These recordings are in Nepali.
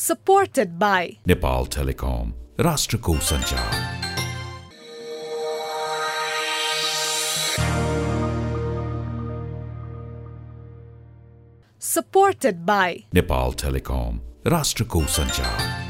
supported by Nepal Telecom, Rashtrako Sanchar. supported by Nepal Telecom, Rashtrako Sanchar.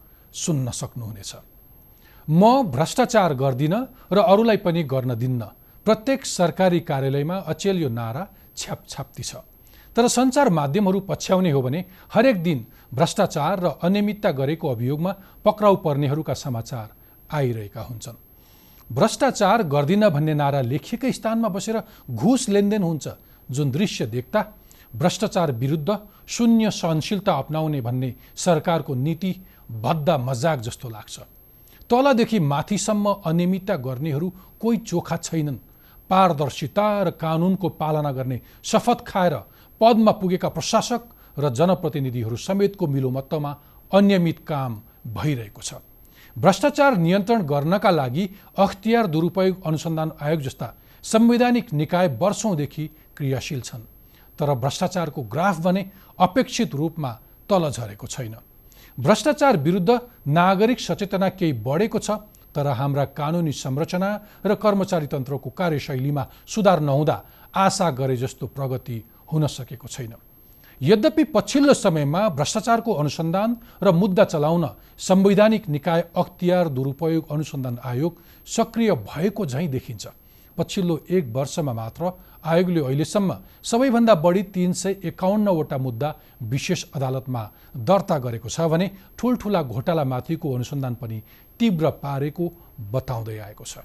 सुन्न सक्नुहुनेछ। म भ्रष्टाचार गर्दिनँ र अरूलाई पनि गर्न दिन्न। प्रत्येक सरकारी कार्यालयमा अचेल यो नारा छ्यापछाप्ती छ तर सञ्चार माध्यमहरू पछ्याउने हो भने हरेक दिन भ्रष्टाचार र अनियमितता गरेको अभियोगमा पक्राउ पर्नेहरूका समाचार आइरहेका हुन्छन्। भ्रष्टाचार गर्दिन भन्ने नारा लेखिएकै स्थानमा बसेर घुस लेनदेन हुन्छ जुन दृश्य देख्दा भ्रष्टाचार विरुद्ध शून्य सहनशीलता अप्नाउने भन्ने सरकारको नीति भद्दा मजाक जस्तो लाग्छ। तलदेखि माथिसम्म अनियमितता गर्नेहरू कोही चोखा छैनन्। पारदर्शिता र कानुनको पालना गर्ने शपथ खाएर पदमा पुगेका प्रशासक र जनप्रतिनिधिहरू समेतको मिलोमत्तमा अनियमित काम भइरहेको छ। भ्रष्टाचार नियन्त्रण गर्नका लागि अख्तियार दुरुपयोग अनुसन्धान आयोग जस्ता संवैधानिक निकाय वर्षौँदेखि क्रियाशील छन् तर भ्रष्टाचारको ग्राफ भने अपेक्षित रूपमा तल झरेको छैन। भ्रष्टाचार विरुद्ध नागरिक सचेतना केही बढेको छ तर हाम्रा कानुनी संरचना र कर्मचारी तन्त्रको कार्यशैलीमा सुधार नहुँदा आशा गरे जस्तो प्रगति हुन सकेको छैन। यद्यपि पछिल्लो समयमा भ्रष्टाचारको अनुसन्धान र मुद्दा चलाउन संवैधानिक निकाय अख्तियार दुरुपयोग अनुसन्धान आयोग सक्रिय भएको झैँ देखिन्छ। पछिल्लो एक वर्षमा मात्र आयोगले अहिलेसम्म सबैभन्दा बढी तिन सय एकाउन्नवटा मुद्दा विशेष अदालतमा दर्ता गरेको छ भने ठुल्ठुला घोटालामाथिको अनुसन्धान पनि तीव्र पारेको बताउँदै आएको छ।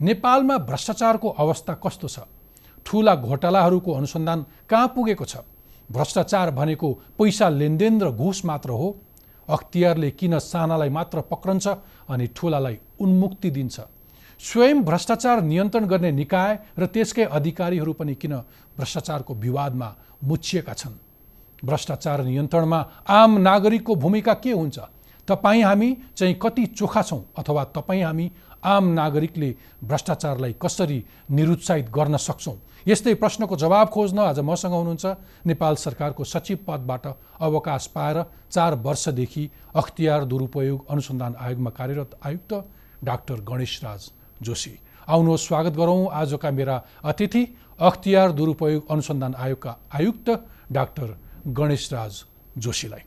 नेपालमा भ्रष्टाचारको अवस्था कस्तो छ? ठुला घोटालाहरूको अनुसन्धान कहाँ पुगेको छ? भ्रष्टाचार भनेको पैसा लेनदेन र घुस मात्र हो? अख्तियारले किन सानालाई मात्र पक्रन्छ अनि ठुलालाई उन्मुक्ति दिन्छ? स्वयं भ्रष्टाचार नियन्त्रण गर्ने निकाय र त्यसकै अधिकारीहरू पनि किन भ्रष्टाचारको विवादमा मुछिएका छन्? भ्रष्टाचार नियन्त्रणमा आम नागरिकको भूमिका के हुन्छ? तपाईँ हामी चाहिँ कति चोखा छौँ अथवा तपाईँ हामी आम नागरिकले भ्रष्टाचारलाई कसरी निरुत्साहित गर्न सक्छौँ? यस्तै प्रश्नको जवाब खोज्न आज मसँग हुनुहुन्छ नेपाल सरकारको सचिव पदबाट अवकाश पाएर चार वर्षदेखि अख्तियार दुरुपयोग अनुसन्धान आयोगमा कार्यरत आयुक्त डाक्टर गणेश राज जोशी। आउनुहोस् स्वागत गरौँ। आजका मेरा अतिथि अख्तियार दुरुपयोग अनुसन्धान आयोगका आयुक्त डाक्टर गणेश राज जोशीलाई।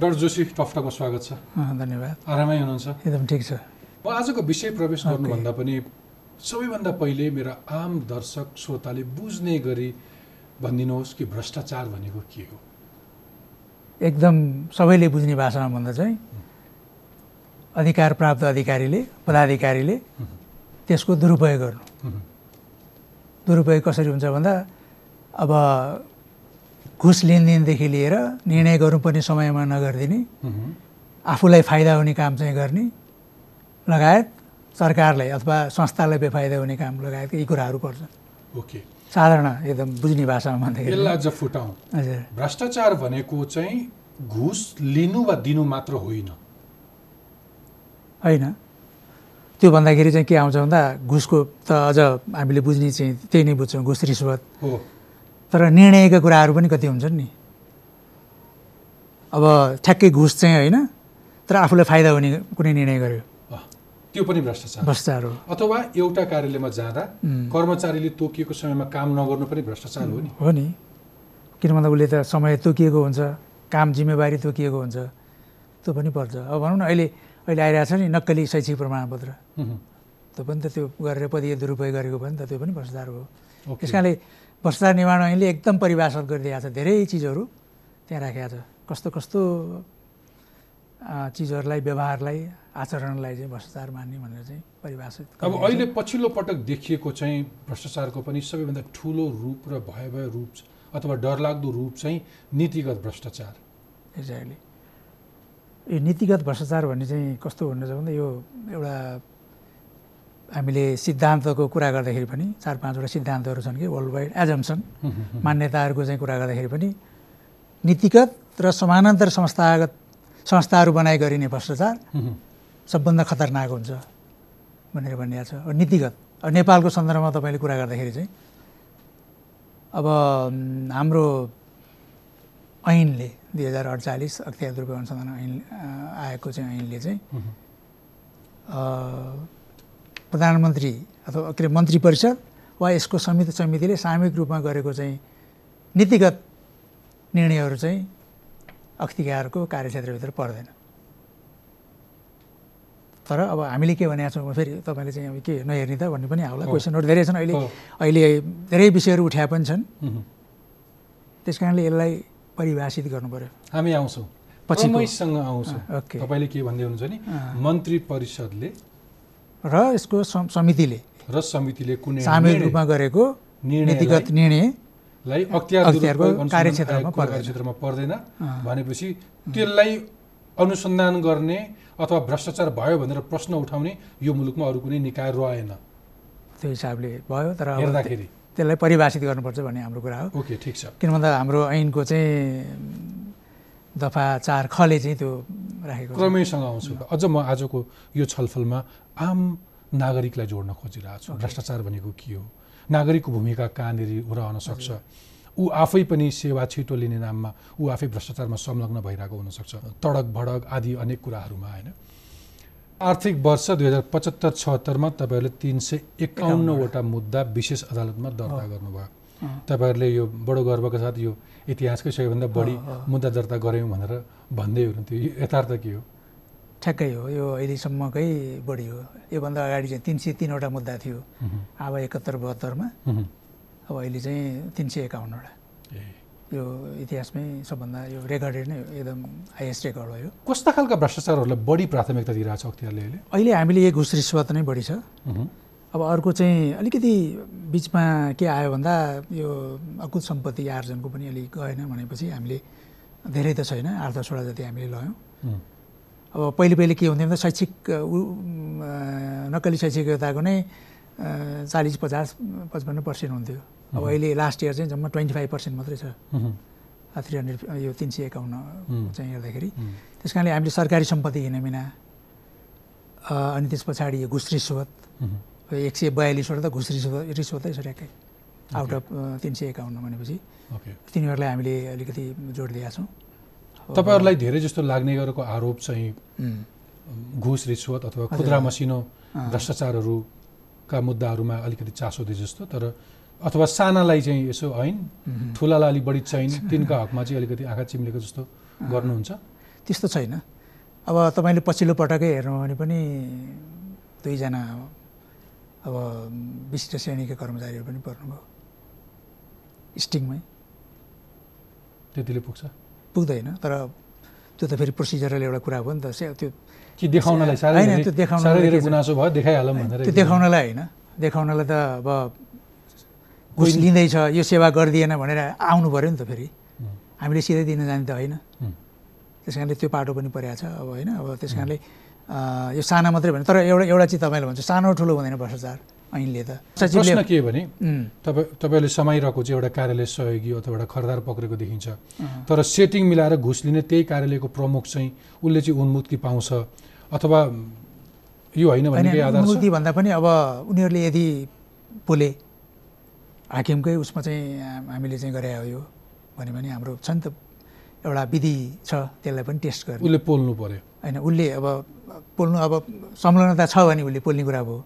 डाक्टर जोशी टफ्टामा स्वागत छ। धन्यवाद। आरामै हुनुहुन्छ? एकदम ठिक छ। म आजको विषय प्रवेश गर्नुभन्दा पनि सबैभन्दा पहिले मेरा आम दर्शक श्रोताले बुझ्ने गरी भनिदिनुहोस् कि भ्रष्टाचार भनेको के हो? एकदम सबैले बुझ्ने भाषामा भन्दा चाहिँ अधिकार प्राप्त अधिकारीले पदाधिकारीले त्यसको दुरुपयोग गर्नु। दुरुपयोग कसरी हुन्छ भन्दा अब घुस लेनदेनदेखि लिएर निर्णय गर्नुपर्ने समयमा नगरिदिने आफूलाई फाइदा हुने काम चाहिँ गर्ने लगायत सरकारलाई अथवा संस्थालाई बेफाइदा हुने काम लगायत यी कुराहरू पर्छन् ओके। साधारण एकदम बुझ्ने भाषामा भन्दाखेरि। यसलाई अझ फुटाउँ। हजुर। भ्रष्टाचार भनेको चाहिँ घुस लिनु वा दिनु मात्र होइन। होइन। त्यो भन्दाखेरि चाहिँ के आउँछ भन्दा घुसको त अझ हामीले बुझ्ने चाहिँ त्यही नै बुझ्छौँ घुस रिस्वत। हो। तर निर्णयका कुराहरू पनि कति हुन्छन् नि। अब ठ्याक्कै घुस चाहिँ होइन तर आफूलाई फाइदा हुने कुनै निर्णय गर्यो। त्यो पनि भ्रष्टाचार। भ्रष्टाचार हो। अथवा एउटा कार्यालयमा जाँदा कर्मचारीले तोकिएको समयमा काम नगर्नु पनि भ्रष्टाचार हो नि। हो नि। किन भन्दा उसले त समय तोकिएको हुन्छ काम जिम्मेवारी तोकिएको हुन्छ त्यो पनि पर्छ। अब भनौँ न अहिले अहिले आइरहेको छ नि नक्कली शैक्षिक प्रमाणपत्र। त्यो पनि त त्यो गरेर पदीय दुरुपयोग गरेको पनि त त्यो पनि भ्रष्टाचार हो। त्यस कारणले भ्रष्टाचार निवारण ऐनले एकदम परिभाषित गरिदिएको छ धेरै चिजहरू त्यहाँ राखेको छ। कस्तो कस्तो चिजहरूलाई व्यवहारलाई आचरणलाई चाहिँ भ्रष्टाचार मान्ने भनेर चाहिँ परिभाषित अब। अहिले पछिल्लो पटक देखिएको चाहिँ भ्रष्टाचारको पनि सबैभन्दा ठुलो रूप र भयावह रूप अथवा डरलाग्दो रूप चाहिँ नीतिगत भ्रष्टाचार। एक्ज्याक्टली यो नीतिगत भ्रष्टाचार भन्ने चाहिँ कस्तो हुनु छ भन्दा यो एउटा हामीले सिद्धान्तको कुरा गर्दाखेरि पनि चार पाँचवटा सिद्धान्तहरू छन् कि वर्ल्ड वाइड एजम्सन मान्यताहरूको चाहिँ कुरा गर्दाखेरि पनि नीतिगत र समानान्तर संस्थागत संस्थाहरू बनाइ गरिने भ्रष्टाचार सबभन्दा खतरनाक हुन्छ भनेर भनिएको छ। नीतिगत। अब नेपालको सन्दर्भमा तपाईँले कुरा गर्दाखेरि चाहिँ अब हाम्रो ऐनले दुई हजार अडचालिस अख्तियार दुरुपयोग अनुसन्धान ऐन आएको चाहिँ ऐनले चाहिँ प्रधानमन्त्री अथवा के अरे मन्त्री परिषद वा यसको समिति समितिले सामूहिक रूपमा गरेको चाहिँ नीतिगत निर्णयहरू चाहिँ अख्तियारको कार्यक्षेत्रभित्र पर्दैन तर अब हामीले के भनेको छौँ फेरि तपाईँले चाहिँ अब के नहेर्ने त भन्ने पनि आउला। क्वेसनहरू धेरै छन् अहिले। अहिले धेरै विषयहरू उठ्या पनि छन्। त्यस कारणले यसलाई परिभाषित गर्नु पऱ्यो हामी आउँछौँ पछिको। क्रमैसँग आउँछौँ। तपाईँले के भन्दै हुनुहुन्छ नि। मन्त्री परिषदले र यसको सम- समितिले र समितिले कुनै सामूहिक रूपमा गरेको नीतिगत निर्णय लाई अख्तियार अख्तियारको कार्यक्षेत्रमा पर्दैन। कार्यक्षेत्रमा पर्दैन अँ। भनेपछि त्यसलाई अनुसन्धान गर्ने अथवा भ्रष्टाचार भयो भनेर प्रश्न उठाउने यो मुलुकमा अरू कुनै निकाय रहेन त्यो हिसाबले भयो तर हेर्दाखेरि त्यसलाई परिभाषित गर्नुपर्छ भन्ने हाम्रो कुरा हो। ओके ठिक छ। किन भन्दा हाम्रो ऐनको चाहिँ दफा चार खले चाहिँ त्यो राखेको क्रमैसँग आउँछु। अझ म आजको यो छलफलमा आम नागरिकलाई जोड्न खोजिरहेको छु। भ्रष्टाचार भनेको के हो? नागरिकको भूमिका कहाँनिर रहन सक्छ? ऊ आफै पनि सेवा छिटो लिने नाममा ऊ आफै भ्रष्टाचारमा संलग्न भइरहेको हुनसक्छ। तडक भडक आदि अनेक कुराहरूमा होइन? आर्थिक वर्ष दुई हजार पचहत्तर छहत्तरमा तपाईँहरूले तिन सय एकाउन्नवटा मुद्दा विशेष अदालतमा दर्ता गर्नुभयो। तपाईँहरूले यो बडो गर्वका साथ यो इतिहासकै सबैभन्दा बढी मुद्दा दर्ता गऱ्यौँ भनेर भन्दै हुनुहुन्थ्यो। यो यथार्थ के हो? ठ्याक्कै हो। यो अहिलेसम्मकै बढी हो। योभन्दा अगाडि चाहिँ तिन सय तिनवटा मुद्दा थियो। अब एकहत्तर बहत्तरमा। अब अहिले चाहिँ तिन सय एकाउन्नवटा। ए। यो इतिहासमै सबभन्दा यो रेकर्डेड नै एकदम हाइएस्ट रेकर्ड हो यो। कस्ता खालका भ्रष्टाचारहरूलाई बढी प्राथमिकता दिइरहेको छ अख्तियारले अहिले? अहिले हामीले यो घुस रिश्वत नै बढी छ। अब अर्को चाहिँ अलिकति बिचमा के आयो भन्दा यो अकुत सम्पत्ति आर्जनको पनि अलिक गएन भनेपछि हामीले धेरै त छैन आठ दसवटा जति हामीले लयौँ। अब पहिले पहिले के हुन्थ्यो भन्दा शैक्षिक नक्कली शैक्षिक योग्यताको नै चालिस पचास पचपन्न पर्सेन्ट हुन्थ्यो। अब अहिले लास्ट इयर चाहिँ जम्मा ट्वेन्टी फाइभ पर्सेन्ट मात्रै छ। थ्री हन्ड्रेड यो तिन सय एकाउन्न चाहिँ हेर्दाखेरि। त्यस कारणले हामीले सरकारी सम्पत्ति हिँडमिना अ, अनि त्यस पछाडि यो घुस रिश्वत उहुँ, एक सय बयालिसवटा त घुस रिश्वत रिश्वतै छ ट्याक्कै। आउट अफ तिन सय एकाउन्न भनेपछि। तिनीहरूलाई हामीले अलिकति जोड दिएका छौँ तपाईँहरूलाई धेरै जस्तो लाग्ने गरेको आरोप चाहिँ घुस रिश्वत अथवा। खुद्रा मसिनो अँ। भ्रष्टाचारहरूका मुद्दाहरूमा अलिकति चासो दिए जस्तो तर अथवा सानालाई चाहिँ यसो उम्, ठुलालाई अलिक बढी चाहिने तिनका हकमा चाहिँ अलिकति आँखा चिम्लेको जस्तो गर्नुहुन्छ। त्यस्तो छैन। अब तपाईँले पछिल्लो पटकै हेर्नु भने पनि दुईजना अब विशिष्ट श्रेणीका कर्मचारीहरू पनि पर्नुभयो। स्टिङमै। त्यतिले पुग्छ। पुग्दैन तर त्यो त फेरि प्रोसिजरल एउटा कुरा हो नि त त्यो कि देखाउनलाई होइन, त्यो देखाउनलाई? गुनासो भयो देखाइहालौँ भनेर त्यो देखाउनलाई होइन देखाउनलाई त अब घुस लिँदैछ यो सेवा गरिदिएन भनेर आउनु पऱ्यो नि त फेरि हामीले सिधै दिन जाने त होइन त्यस कारणले त्यो पाटो पनि परेको छ अब होइन अब त्यस कारणले यो साना मात्रै भने तर एउटा एउटा चिज तपाईँले भन्छ सानो ठुलो हुँदैन भ्रष्टाचार ऐनले त। प्रश्न के भने तपाईँ तपाईँले समाइरहेको चाहिँ एउटा कार्यालय सहयोगी अथवा एउटा खरदार पक्रेको देखिन्छ। तर सेटिङ मिलाएर घुस लिने त्यही कार्यालयको प्रमुख चाहिँ उसले चाहिँ उन्मुक्ति पाउँछ। अथवा यो होइन उन्मुक्ति भन्दा पनि अब उनीहरूले यदि बोले हाकिमकै उसमा चाहिँ हाम- हामीले चाहिँ गरे हो यो भन्यो भने हाम्रो छ नि त एउटा विधि छ त्यसलाई पनि टेस्ट गर्ने। उसले पोल्नु पर्यो। होइन उसले अब पोल्नु अब संलग्नता छ भने उसले पोल्ने कुरा भयो।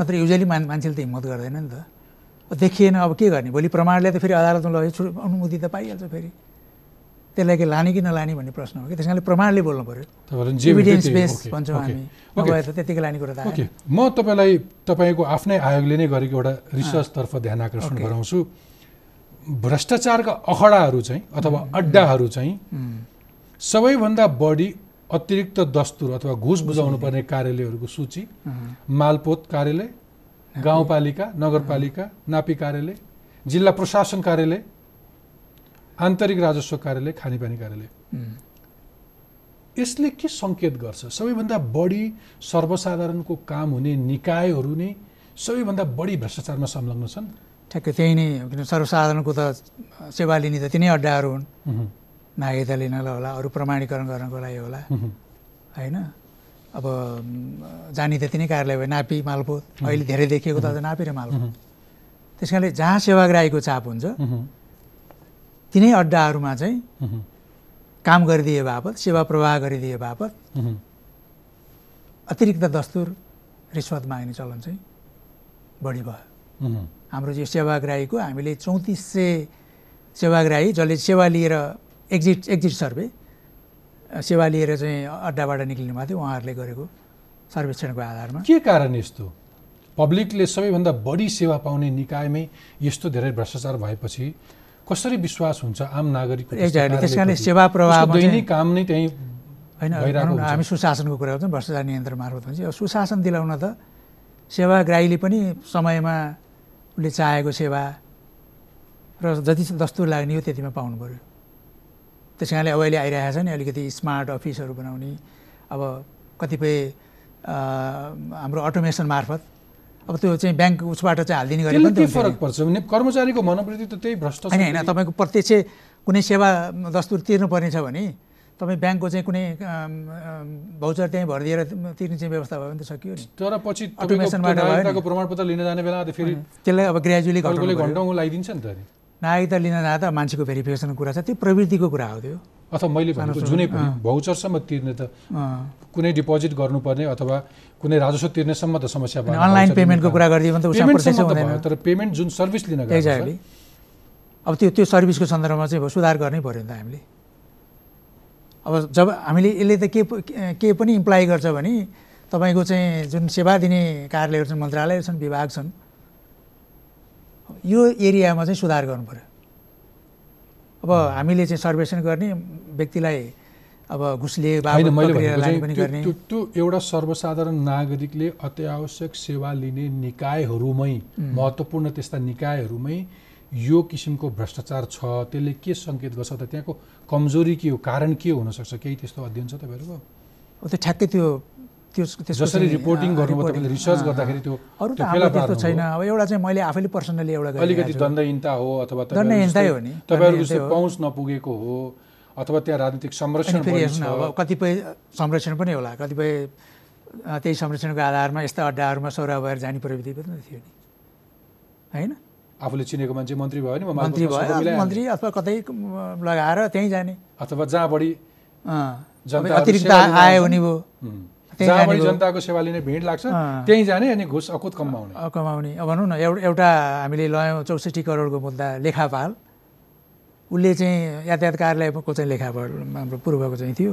नत्र युजली मान मान्छेले त हिम्मत गर्दैन नि त। देखिएन अब के गर्ने? भोलि प्रमाणले त फेरि अदालतमा लगेर छु अनुमति त पाइहाल्छ फेरि। त्यसलाई के लाने कि नलाने भन्ने प्रश्न हो कि? त्यस कारणले प्रमाणले बोल्नु पऱ्यो त्यही- बेस भन्छौँ हामी। नभए त त्यतिकै लाने कुरा त म तपाईँलाई तपाईँको आफ्नै आयोगले नै गरेको एउटा रिसर्चतर्फ ध्यान आकर्षण। गराउँछु। भ्रष्टाचारका अखडाहरू चाहिँ अथवा अड्डाहरू चाहिँ सबैभन्दा बढी अतिरिक्त दस्तुर अथवा घुस बुझाउनु पर्ने कार्यालयहरूको सूची मालपोत कार्यालय गाउँपालिका नगरपालिका नापी कार्यालय जिल्ला प्रशासन कार्यालय आन्तरिक राजस्व कार्यालय खानेपानी कार्यालय। यसले के सङ्केत गर्छ? सबैभन्दा बढी सर्वसाधारणको काम हुने निकायहरू नै सबैभन्दा बढी भ्रष्टाचारमा संलग्न छन्। ठ्याक्कै त्यही नै किन सर्वसाधारणको त सेवा लिने त तिनै अड्डाहरू हुन्। नागरिकता लिनलाई होला अरू प्रमाणीकरण गर्नको लागि होला। होइन? अब जानी त तिनै कार्यालय भयो नापी मालपोत। अहिले धेरै देखिएको त नापी र मालपोत। त्यस कारणले जहाँ सेवाग्राहीको चाप हुन्छ तिनै अड्डाहरूमा चाहिँ काम गरिदिए बापत सेवा प्रवाह गरिदिए बापत अतिरिक्त दस्तुर रिश्वत माग्ने चलन चाहिँ बढी भयो। हाम्रो यो सेवाग्राहीको हामीले चौतिस सय सेवाग्राही जसले सेवा लिएर एक्जिट एक्जिट सर्वे सेवा लिएर चाहिँ अड्डाबाट निक्लिनु भएको थियो उहाँहरूले गरेको सर्वेक्षणको आधारमा। के कारण यस्तो? पब्लिकले सबैभन्दा बढी सेवा पाउने निकायमै यस्तो धेरै भ्रष्टाचार भएपछि कसरी विश्वास हुन्छ आम एक्ज्याक्टली त्यस कारणले? सेवा चाहिँ दैनिक काम नै त्यहीँ होइन। हामी सुशासनको कुरा गर्छौँ भ्रष्टाचार नियन्त्रण मार्फत हुन्छ सुशासन दिलाउन त सेवाग्राहीले पनि समयमा उसले चाहेको सेवा र जति दस्तुर लाग्ने हो त्यतिमा पाउनु पऱ्यो त्यस कारणले अब अहिले आइरहेको छ नि अलिकति स्मार्ट अफिसहरू बनाउने अब कतिपय हाम्रो अटोमेसन मार्फत। अब त्यो चाहिँ ब्याङ्क उसबाट चाहिँ हालिदिने गरे त्यसले पनि के त फरक पर्छ? भने कर्मचारीको मनोवृत्ति त त्यही भ्रष्ट। होइन होइन तपाईँको प्रत्यक्ष कुनै सेवा दस्तुर तिर्नुपर्ने छ भने तपाईँ ब्याङ्कको चाहिँ कुनै भौचर त्यहीँ भरिदिएर तिर्ने चाहिँ व्यवस्था भयो भने त सकियो नि। तर पछि अटोमेसनबाट प्रमाणपत्र लिन जाने बेला फेरि त्यसलाई अब ग्रेजुअली घटाउनु घन्टौँ लगाइदिन्छ नि त नागरिकता लिन जाँदा मान्छेको भेरिफिकेसनको कुरा छ त्यो प्रवृत्तिको कुरा हो त्यो अथवा मैले भनेको जुनै पनि। भौचरसम्म तिर्ने त। कुनै डिपोजिट गर्नुपर्ने अथवा कुनै राजस्व तिर्नेसम्म त समस्या भएन। अनलाइन पेमेन्टको कुरा गरिदियो भने त त भयो तर पेमेन्ट जुन सर्भिस लिन एक्ज्याक्टली अब त्यो त्यो सर्भिसको सन्दर्भमा चाहिँ सुधार गर्नै पऱ्यो नि त हामीले अब जब हामीले यसले त के के पनि इम्प्लाइ गर्छ भने तपाईँको चाहिँ जुन सेवा दिने कार्यालयहरू छन् मन्त्रालयहरू छन् विभाग छन् यो एरियामा चाहिँ सुधार गर्नु पऱ्यो अब हामीले चाहिँ सर्वेक्षण गर्ने व्यक्तिलाई अब घुस लिए होइन बाबत मैले प्रक्रिया भनेको लाने चाहिँ पनि त्यो गर्ने। त्यो त्यो एउटा सर्वसाधारण नागरिकले अत्यावश्यक सेवा लिने निकायहरूमै महत्त्वपूर्ण त्यस्ता निकायहरूमै यो किसिमको भ्रष्टाचार छ त्यसले के सङ्केत गर्छ त त्यहाँको कमजोरी के हो कारण के हुनसक्छ? केही त्यस्तो अध्ययन छ तपाईँहरूको? त्यो ठ्याक्कै त्यो जसरी रिपोर्टिङ रिपोर्टिङ, तपाईँले रिसर्च गर्दाखेरि त्यो अरू त हाम्रो त्यस्तो। छैन। अब एउटा चाहिँ मैले आफैले पर्सनली एउटा अलिकति। दण्डहीनता हो अथवा दण्डहीनतै हो नि, तपाईँहरूको। पहुँच नपुगेको हो अथवा त्यहाँ राजनीतिक संरक्षण अब कतिपय संरक्षण पनि होला। कतिपय त्यही संरक्षणको आधारमा यस्ता अड्डाहरूमा सौरा भएर जाने प्रविधि पनि थियो नि। होइन? आफूले चिनेको मान्छे मन्त्री भयो नि मन्त्री भयो। मन्त्री अथवा कतै लगाएर त्यहीँ जाने। अथवा जहाँ बढी अतिरिक्त आयो। भने भयो। हुँ। त्यहीँ जहाँ जाने बढी भयो। जनताको सेवा लिने भिड लाग्छ। त्यहीँ जाने अनि घुस अकुत कमाउने कमाउने अब भनौँ न एउटा एउटा हामीले लयौँ चौसठी करोडको मुद्दा लेखापाल उसले चाहिँ यातायात कार्यालयको चाहिँ लेखापाल हाम्रो पूर्वको चाहिँ थियो।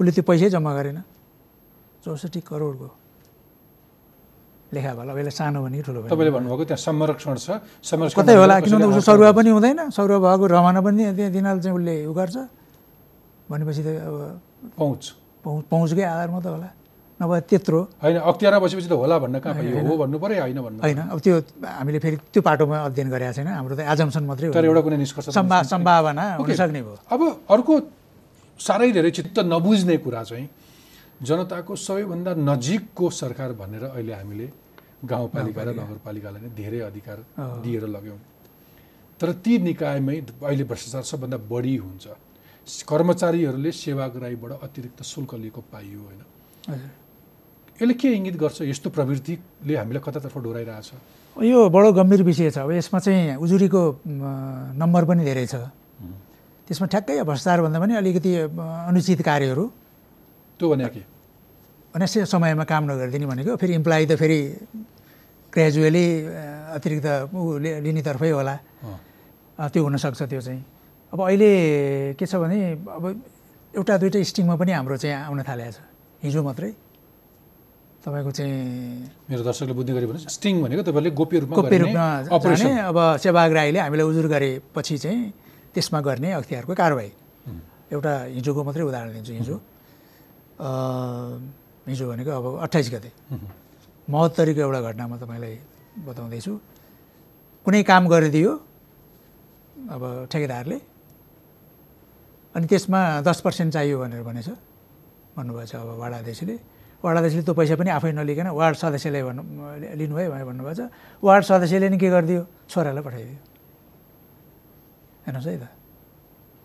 उसले त्यो पैसै जम्मा गरेन चौसठी करोडको लेखापाल अब यसलाई सानो भने ठुलो भने तपाईँले भन्नुभएको त्यहाँ संरक्षण छ संरक्षण कतै होला किनभने उसको सरुवा। पनि हुँदैन सरुवा भएको रमाना पनि त्यहाँ दिनाल चाहिँ उसले उ गर्छ भनेपछि त अब पहुँच पहुँच पहुँचकै आधारमा त होला। नभए त्यत्रो। होइन अख्तियारमा बसेपछि त होला भन्न कहाँ पाइयो? हो भन्नु पऱ्यो होइन भन्नु। होइन अब त्यो हामीले फेरि त्यो पाटोमा अध्ययन गरेका छैन। हाम्रो त आजमसन मात्रै हो। तर एउटा कुनै निष्कर्ष सम्भा। सम्भावना ओके। हुनसक्ने भयो। अब अर्को साह्रै धेरै चित्त नबुझ्ने कुरा चाहिँ जनताको सबैभन्दा नजिकको सरकार भनेर अहिले हामीले गाउँपालिका र नगरपालिकालाई नै धेरै अधिकार। दिएर लग्यौँ तर ती निकायमै अहिले भ्रष्टाचार सबभन्दा बढी हुन्छ। कर्मचारीहरूले सेवाग्राहीबाट अतिरिक्त शुल्क लिएको पाइयो होइन। यसले के इङ्गित गर्छ? यस्तो प्रवृत्तिले हामीलाई कतातर्फ डोराइरहेछ? यो बडो गम्भीर विषय छ। अब यसमा चाहिँ उजुरीको नम्बर पनि धेरै छ। त्यसमा ठ्याक्कै भ्रष्टाचार भन्दा पनि अलिकति अनुचित कार्यहरू। त्यो भने के? अनावश्यक समयमा काम नगरिदिने भनेको फेरि इम्प्लाइ त फेरि ग्रेजुअली अतिरिक्त ऊ लिनेतर्फै होला। त्यो हुनसक्छ त्यो चाहिँ। अब अहिले के छ भने अब एउटा दुइटा स्टिङमा पनि हाम्रो चाहिँ आउन थालेको छ। हिजो मात्रै। तपाईँको चाहिँ मेरो दर्शकले बुझ्ने गरी भन्नुहोस् स्टिङ भनेको तपाईँले गोप्य रूपमा गोप्य रूपमा अपरेसन। जाने अब सेवाग राईले हामीलाई उजुर गरेपछि चाहिँ त्यसमा गर्ने अख्तियारको कारवाही। एउटा हिजोको मात्रै उदाहरण दिन्छु हिजो। हिजो भनेको अब अट्ठाइस गते। महोत्तरीको एउटा घटना म तपाईँलाई बताउँदैछु। कुनै काम गरिदियो अब ठेकेदारले अनि त्यसमा दस पर्सेन्ट चाहियो भनेर भनेछ। भन्नुभएछ अब वार्ड अध्यक्षले। वार्ड अध्यक्षले त्यो पैसा पनि आफै नलिकन वार्ड सदस्यले भन्नु लिनुभयो भनेर भन्नुभएछ। वार्ड सदस्यले नि के गरिदियो? छोरालाई पठाइदियो। हेर्नुहोस् है त।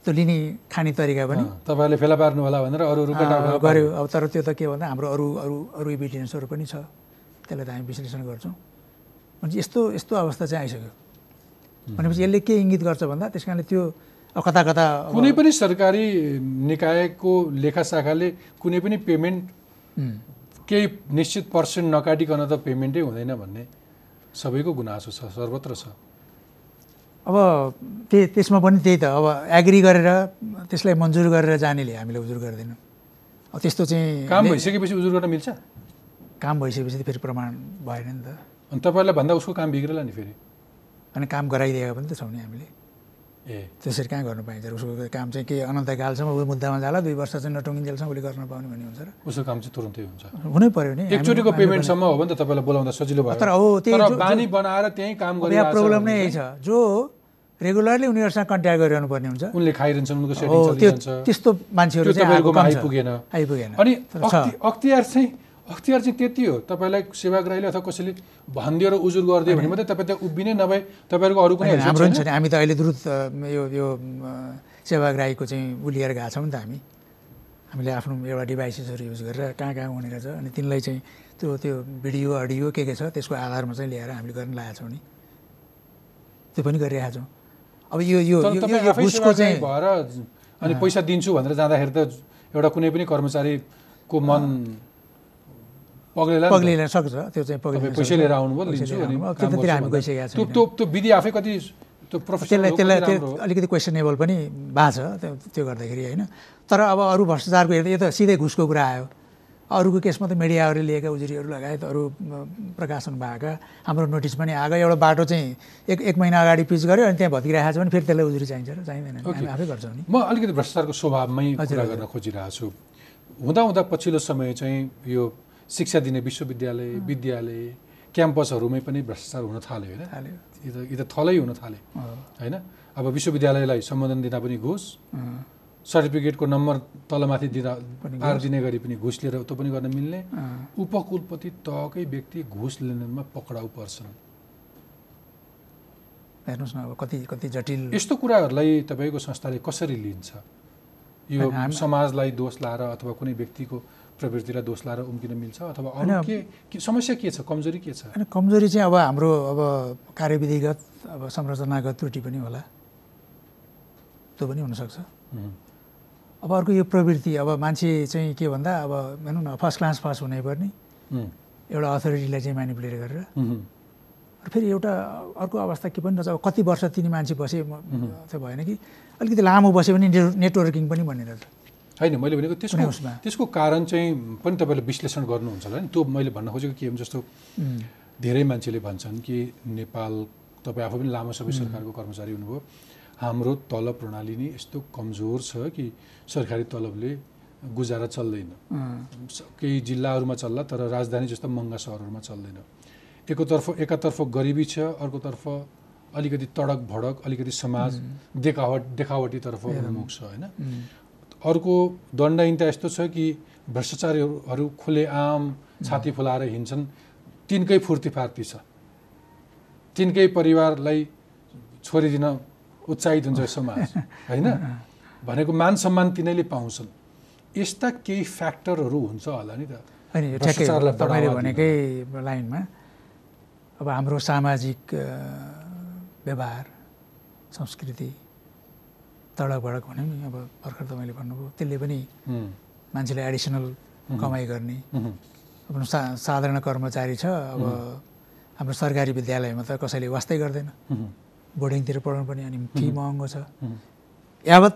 त्यो लिने खाने तरिका पनि अँ, तपाईँहरूले फेला पार्नु होला भनेर अरू अरू गऱ्यो अब तर त्यो त के भन्दा हाम्रो अरू अरू अरू इभिडेन्सहरू पनि छ। त्यसलाई त हामी विश्लेषण गर्छौँ। भने यस्तो यस्तो अवस्था चाहिँ आइसक्यो। भनेपछि यसले के इङ्गित गर्छ भन्दा त्यस कारणले त्यो कता कता कुनै पनि सरकारी निकायको लेखा शाखाले कुनै पनि पेमेन्ट केही निश्चित पर्सेन्ट नकाटिकन त पेमेन्टै हुँदैन भन्ने सबैको गुनासो छ सर्वत्र छ। अब त्यही त्यसमा पनि त्यही त अब एग्री गरेर त्यसलाई मन्जुर गरेर जानेले हामीले उजुर गर्दैनौँ। अब त्यस्तो चाहिँ काम भइसकेपछि उजुर गर्न मिल्छ? काम भइसकेपछि त फेरि प्रमाण भएन नि त। अनि तपाईँहरूलाई भन्दा उसको काम बिग्रेला नि फेरि? अनि काम गराइदिएका पनि त छौँ नि हामीले। ए। त्यसरी कहाँ गर्नु पाइन्छ र उसको काम चाहिँ के अनन्तकालसम्म ऊ मुद्दामा जाला दुई वर्ष चाहिँ नटुङ्गिन्जेलसम्म उसले गर्न पाउने भन्ने हुन्छ र। उसको काम चाहिँ तुरुन्तै हुन्छ। हुनै पऱ्यो नि। एकचोटिको पेमेन्टसम्म हो भने त तपाईँलाई बोलाउँदा सजिलो भयो। तर हो, त्यही बानी बनाएर त्यहीँ काम यहाँ गरिरहेको प्रब्लम नै यही छ। जो रेगुलरली उनीहरूसँग कन्ट्याक्ट गरिरहनु पर्ने हुन्छ। उनले खाइरहन्छन् उनको सेटिङ चलिरहन्छ। त्यस्तो मान्छेहरू चाहिँ। आइपुगेन आइपुगेन। अनि अख्तियार चाहिँ अख्तियार चाहिँ त्यति हो। तपाईँलाई सेवाग्राहीले अथवा कसैले भनिदियो र उजुर गरिदियो भने मात्रै तपाईँ त्यहाँ उभिनै नभए तपाईँहरूको अरू कुनै हाम्रो? छ नि हामी त अहिले द्रुत यो यो सेवाग्राहीको चाहिँ उ लिएर गएको छौँ नि त हामी। हामीले आफ्नो एउटा डिभाइसेसहरू युज गरेर कहाँ कहाँ हुने रहेछ। अनि तिनलाई चाहिँ त्यो त्यो भिडियो अडियो के के छ त्यसको आधारमा चाहिँ ल्याएर हामीले गर्न लागेको छौँ नि। त्यो पनि गरिरहेका छौँ। अब यो यो सेवाग्राही चाहिँ भएर अनि पैसा दिन्छु भनेर जाँदाखेरि त एउटा कुनै पनि कर्मचारीको मन। पग्लिन सक्छ त्यो चाहिँ पग्लिन पैसा। लिएर आउनुभयो त्यतातिर हामी गइसकेका त्यो। त्यो त्यो विधि आफै कति त्यो त्यसलाई त्यो। अलिकति क्वेसनेबल पनि भएको छ त्यो गर्दाखेरि होइन तर अब अरू भ्रष्टाचारको हेर्दा यो त सिधै घुसको कुरा आयो अरूको केसमा त मिडियाहरूले लिएका उजुरीहरू लगायत अरू प्रकाशन भएका हाम्रो नोटिस पनि आएको एउटा बाटो चाहिँ एक एक महिना अगाडि पिच गऱ्यो अनि त्यहाँ भत्किरहेको छ भने फेरि त्यसलाई उजुरी चाहिन्छ र चाहिँदैन। हामी आफै गर्छौँ नि म अलिकति भ्रष्टाचारको स्वभावमै कुरा। गर्न खोजिरहेको छु हुँदा हुँदा पछिल्लो समय चाहिँ यो शिक्षा दिने विश्वविद्यालय विद्यालय क्याम्पसहरूमै पनि भ्रष्टाचार हुन थाल्यो होइन? थाल्यो। यी त थलै हुन थाले होइन? अब विश्वविद्यालयलाई सम्बोधन दिँदा पनि घुस। सर्टिफिकेटको नम्बर तलमाथि दिँदा पार दिने गरी पनि घुस लिएर त्यो पनि गर्न मिल्ने। उपकुलपति तहकै व्यक्ति घुस लेनदेनमा पक्राउ पर्छन्। हेर्नुहोस् न अब कति कति जटिल। यस्तो कुराहरूलाई तपाईँको संस्थाले कसरी लिन्छ? यो समाजलाई दोष लाएर अथवा कुनै व्यक्तिको प्रवृत्तिलाई दोष लाएर उम्किन मिल्छ अथवा अरू होइन। के समस्या के छ? कमजोरी के छ? होइन कमजोरी चाहिँ अब हाम्रो अब कार्यविधिगत अब संरचनागत त्रुटि पनि होला। त्यो पनि हुनसक्छ। अब अर्को यो प्रवृत्ति अब मान्छे चाहिँ के भन्दा अब भनौँ न फर्स्ट क्लास पास हुनैपर्ने उम्, एउटा अथोरिटीलाई चाहिँ म्यानिपुलेट गरेर। फेरि एउटा अर्को अवस्था के पनि रहेछ अब कति वर्ष तिनी मान्छे बसे त्यो भएन कि अलिकति लामो बस्यो भने नेटवर्किङ पनि भन्ने रहेछ होइन मैले भनेको त्यसको? त्यसको कारण चाहिँ पनि तपाईँले विश्लेषण गर्नुहुन्छ होला नि। त्यो मैले भन्न खोजेको के हो जस्तो धेरै मान्छेले भन्छन् कि नेपाल तपाईँ आफू पनि लामो समय सरकारको कर्मचारी हुनुभयो। हाम्रो तलब प्रणाली नै यस्तो कमजोर छ कि सरकारी तलबले गुजारा चल्दैन। केही जिल्लाहरूमा चल्ला तर राजधानी जस्तो महँगा सहरहरूमा चल्दैन। एकतर्फ एकातर्फ गरिबी छ अर्कोतर्फ अलिकति तडक भडक अलिकति समाज देखावट देखावटीतर्फ उन्मुख छ होइन? अर्को दण्डहीनता यस्तो छ कि भ्रष्टाचारीहरू खुलेआम छाती फुलाएर हिँड्छन्। तिनकै फुर्तीफार्ती छ। तिनकै परिवारलाई छोडिदिन उत्साहित हुन्छ समाज होइन? भनेको मान सम्मान तिनैले पाउँछन्। यस्ता केही फ्याक्टरहरू हुन्छ होला नि त। होइन यो ठ्याक्कै हो। भ्रष्टाचारलाई तपाईँले भनेकै लाइनमा अब हाम्रो सामाजिक व्यवहार संस्कृति तडक भडक भन्यो नि अब भर्खर तपाईँले भन्नुभयो त्यसले पनि मान्छेले एडिसनल कमाइ गर्ने। अब सा साधारण कर्मचारी छ अब हाम्रो सरकारी विद्यालयमा त कसैले वास्तै गर्दैन। बोर्डिङतिर पढाउनु पनि अनि फी महँगो छ। यावत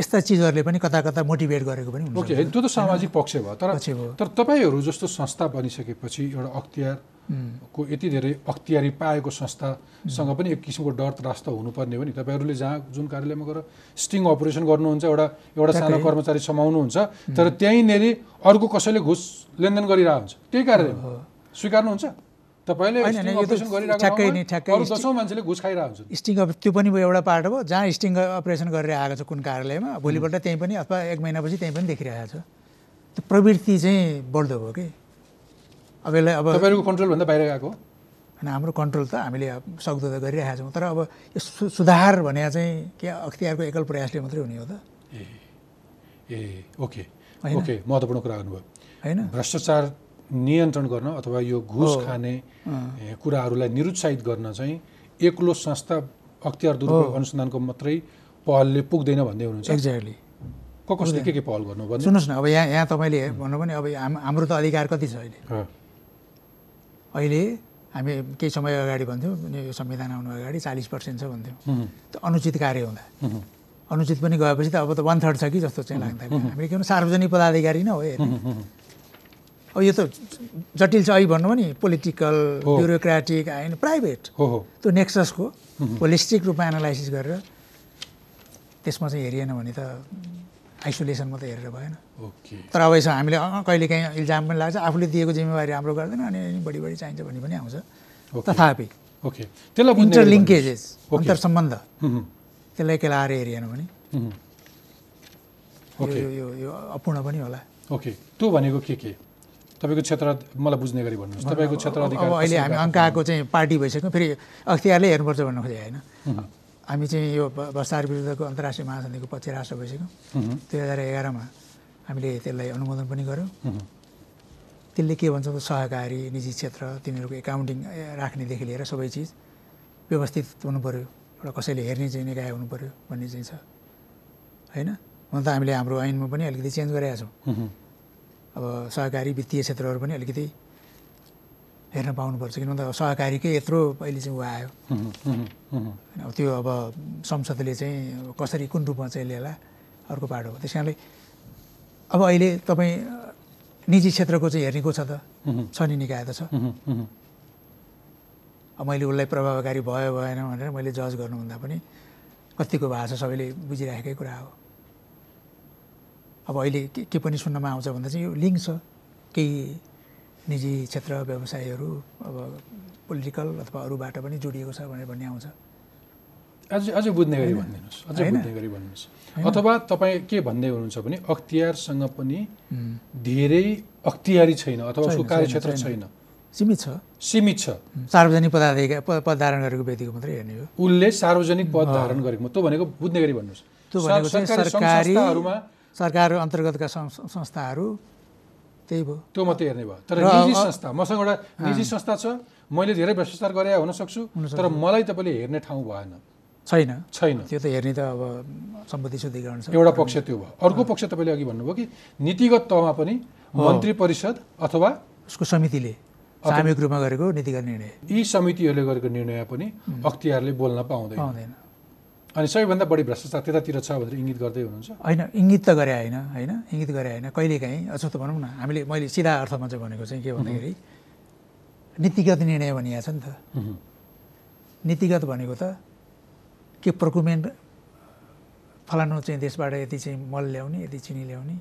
यस्ता चिजहरूले पनि कता कता मोटिभेट गरेको पनि ओके हुन्छ त्यो त सामाजिक पक्ष भयो। तर। तर तपाईँहरू जस्तो संस्था बनिसकेपछि एउटा अख्तियारको यति धेरै अख्तियारी पाएको संस्थासँग पनि एक किसिमको डर त्रास त हुनुपर्ने हो नि। तपाईँहरूले जहाँ जुन कार्यालयमा गएर स्टिङ अपरेसन गर्नुहुन्छ एउटा एउटा सानो। कर्मचारी समाउनुहुन्छ तर त्यहीँनेरि अर्को कसैले घुस लेनदेन गरिरहेको हुन्छ। त्यही कार्यालयमा स्वीकार्नुहुन्छ? मान्छेले घुस खाइरहेको हुन्छ स्टिङ त्यो पनि एउटा पार्ट हो। जहाँ स्टिङ अपरेसन गरेर आएको छ कुन कार्यालयमा भोलिपल्ट त्यहीँ पनि अथवा एक महिनापछि त्यहीँ पनि देखिरहेको छ। त्यो प्रवृत्ति चाहिँ बढ्दो भयो कि? अब यसलाई अब तपाईँहरूको कन्ट्रोलभन्दा बाहिर गएको होइन हाम्रो कन्ट्रोल त हामीले सक्दो त गरिरहेका छौँ। तर अब यो सुधार भने चाहिँ के अख्तियारको एकल प्रयासले मात्रै हुने हो त। ए ए ओके। ओके महत्त्वपूर्ण कुरा गर्नुभयो। होइन। भ्रष्टाचार नियन्त्रण गर्न अथवा यो घुस। खाने कुराहरूलाई निरुत्साहित गर्न चाहिँ एक्लो संस्था अख्तियार दुरुपयोग अनुसन्धानको मात्रै पहलले पुग्दैन भन्दै हुनुहुन्छ। एक्ज्याक्टली को कसले के के पहल गर्नु भन्नु सुन्नुहोस् न अब यहाँ यहाँ तपाईँले भन्नु भने अब हाम हाम्रो त अधिकार कति छ अहिले? अहिले हामी केही समय अगाडि भन्थ्यौँ यो संविधान आउनु अगाडि चालिस पर्सेन्ट छ भन्थ्यौँ। त्यो अनुचित कार्य हुँदा। अनुचित पनि गएपछि त अब त वान थर्ड छ कि जस्तो चाहिँ लाग्दा। हामीले के भन्नु सार्वजनिक पदाधिकारी नै हो। अब यो त जटिल छ। अहिले भन्नु नि पोलिटिकल। ब्युरोक्रेटिक होइन प्राइभेट हो हो। त्यो नेक्ससको होलिस्टिक रूपमा एनालाइसिस गरेर त्यसमा चाहिँ हेरिएन भने त आइसोलेसन मात्रै हेरेर भएन। ओके। तर अब यसो हामीले कहिले काहीँ इल्जाम पनि लाग्छ आफूले दिएको जिम्मेवारी हाम्रो गर्दैन अनि बढी बढी चाहिन्छ भन्ने पनि आउँछ। तथापि ओके। त्यसलाई इन्टरलिङ्केजेस। अन्तर सम्बन्ध त्यसलाई केलाएर हेरिएन भने। यो अपूर्ण पनि होला। ओके। त्यो भनेको के के? तपाईँको क्षेत्र मलाई बुझ्ने गरी भन्नुहोस्। तपाईँको क्षेत्र अधिकार अहिले हामी अङ्क आएको चाहिँ पार्टी भइसक्यौँ फेरि अख्तियारले हेर्नुपर्छ भन्नु खोजेँ होइन। हामी चाहिँ यो भ्रष्टाचार विरुद्धको अन्तर्राष्ट्रिय महासन्धिको पक्ष राष्ट्र भइसक्यौँ। दुई हजार एघारमा हामीले त्यसलाई अनुमोदन पनि गऱ्यौँ त्यसले के भन्छ सहकारी निजी क्षेत्र तिनीहरूको एकाउन्टिङ राख्नेदेखि लिएर सबै चिज व्यवस्थित हुनु पऱ्यो एउटा कसैले हेर्ने चाहिँ निकाय हुनु पऱ्यो भन्ने चाहिँ छ। होइन? हुन त हामीले हाम्रो ऐनमा पनि अलिकति चेन्ज गरेका छौँ। अब सहकारी वित्तीय क्षेत्रहरू पनि अलिकति हेर्न पाउनुपर्छ किन भन्दा सहकारीकै यत्रो अहिले चाहिँ ऊ आयो। अब त्यो अब संसदले चाहिँ कसरी कुन रूपमा चाहिँ ल्याला अर्को पाटो हो। त्यस कारणले अब अहिले तपाईँ निजी क्षेत्रको चाहिँ हेर्ने को छ त छ नि निकाय त छ। मैले उसलाई प्रभावकारी भयो भएन भनेर मैले जज गर्नुभन्दा पनि कतिको छ सबैले बुझिराखेकै कुरा हो। अब अहिले के के पनि सुन्नमा आउँछ भन्दा चाहिँ यो लिङ्क छ। केही निजी क्षेत्र व्यवसायहरू अब पोलिटिकल अथवा अरूबाट पनि जोडिएको छ भनेर भन्ने आउँछ। अझै अझै बुझ्ने गरी भनिदिनुहोस्। अझै। बुझ्ने गरी भन्नुहोस् अथवा तपाईँ के भन्दै हुनुहुन्छ भने अख्तियारसँग पनि धेरै अख्तियारी छैन अथवा उसको कार्यक्षेत्र छैन, सीमित छ। सीमित छ। सार्वजनिक पदाधिकारी प- पद धारण गरेको व्यक्तिको मात्रै हेर्ने हो। उसले सार्वजनिक पद धारण गरेको त्यो भनेको बुझ्ने गरी भन्नुहोस्। सरकारी अन्तर्गतका संस्थाहरू त्यही भयो। त्यो मात्रै हेर्ने भयो। तर निजी संस्था मसँग एउटा निजी संस्था छ मैले धेरै भ्रष्टाचार गरे हुन सक्छु तर मलाई तपाईँले हेर्ने ठाउँ भएन। छैन। छैन। त्यो त हेर्ने त अब सम्पत्ति शुद्धिकरण छ। एउटा पक्ष त्यो भयो। अर्को पक्ष तपाईँले अघि भन्नुभयो कि नीतिगत तहमा पनि मन्त्री परिषद अथवा उसको समितिले सामूहिक रूपमा गरेको नीतिगत निर्णय। यी समितिहरूले गरेको निर्णय पनि अख्तियारले बोल्न पाउँदैन। अनि सबैभन्दा बढी भ्रष्टाचार त्यतातिर छ भनेर इङ्गित गर्दै हुनुहुन्छ? होइन इङ्गित त गरे होइन होइन? इङ्गित गरे होइन। कहिलेकाहीँ अझ त भनौँ न हामीले मैले सिधा अर्थमा चाहिँ भनेको चाहिँ के भन्दाखेरि नीतिगत निर्णय भनिएको छ नि त। नीतिगत भनेको त के प्रकुमेन्ट फलानु चाहिँ देशबाट यति चाहिँ मल ल्याउने यति चिनी ल्याउने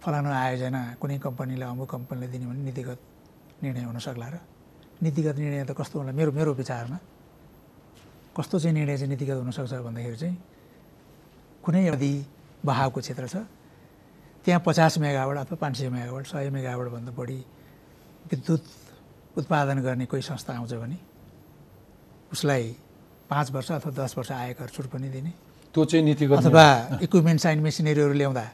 फलानु आयोजना कुनै कम्पनीलाई अमुक कम्पनीलाई दिने भने नीतिगत निर्णय हुन सक्ला र। नीतिगत निर्णय त कस्तो होला मेरो मेरो विचारमा? कस्तो चाहिँ निर्णय चाहिँ नीतिगत हुनसक्छ भन्दाखेरि चाहिँ कुनै नदी बहावको क्षेत्र छ। त्यहाँ पचास मेगावाट अथवा पाँच सय मेगावाट सय मेगावाटभन्दा बढी विद्युत उत्पादन गर्ने कोही संस्था आउँछ भने उसलाई पाँच वर्ष अथवा दस वर्ष आयकर छुट पनि दिने। त्यो चाहिँ नीतिगत अथवा इक्विपमेन्ट साइन मेसिनरीहरू ल्याउँदा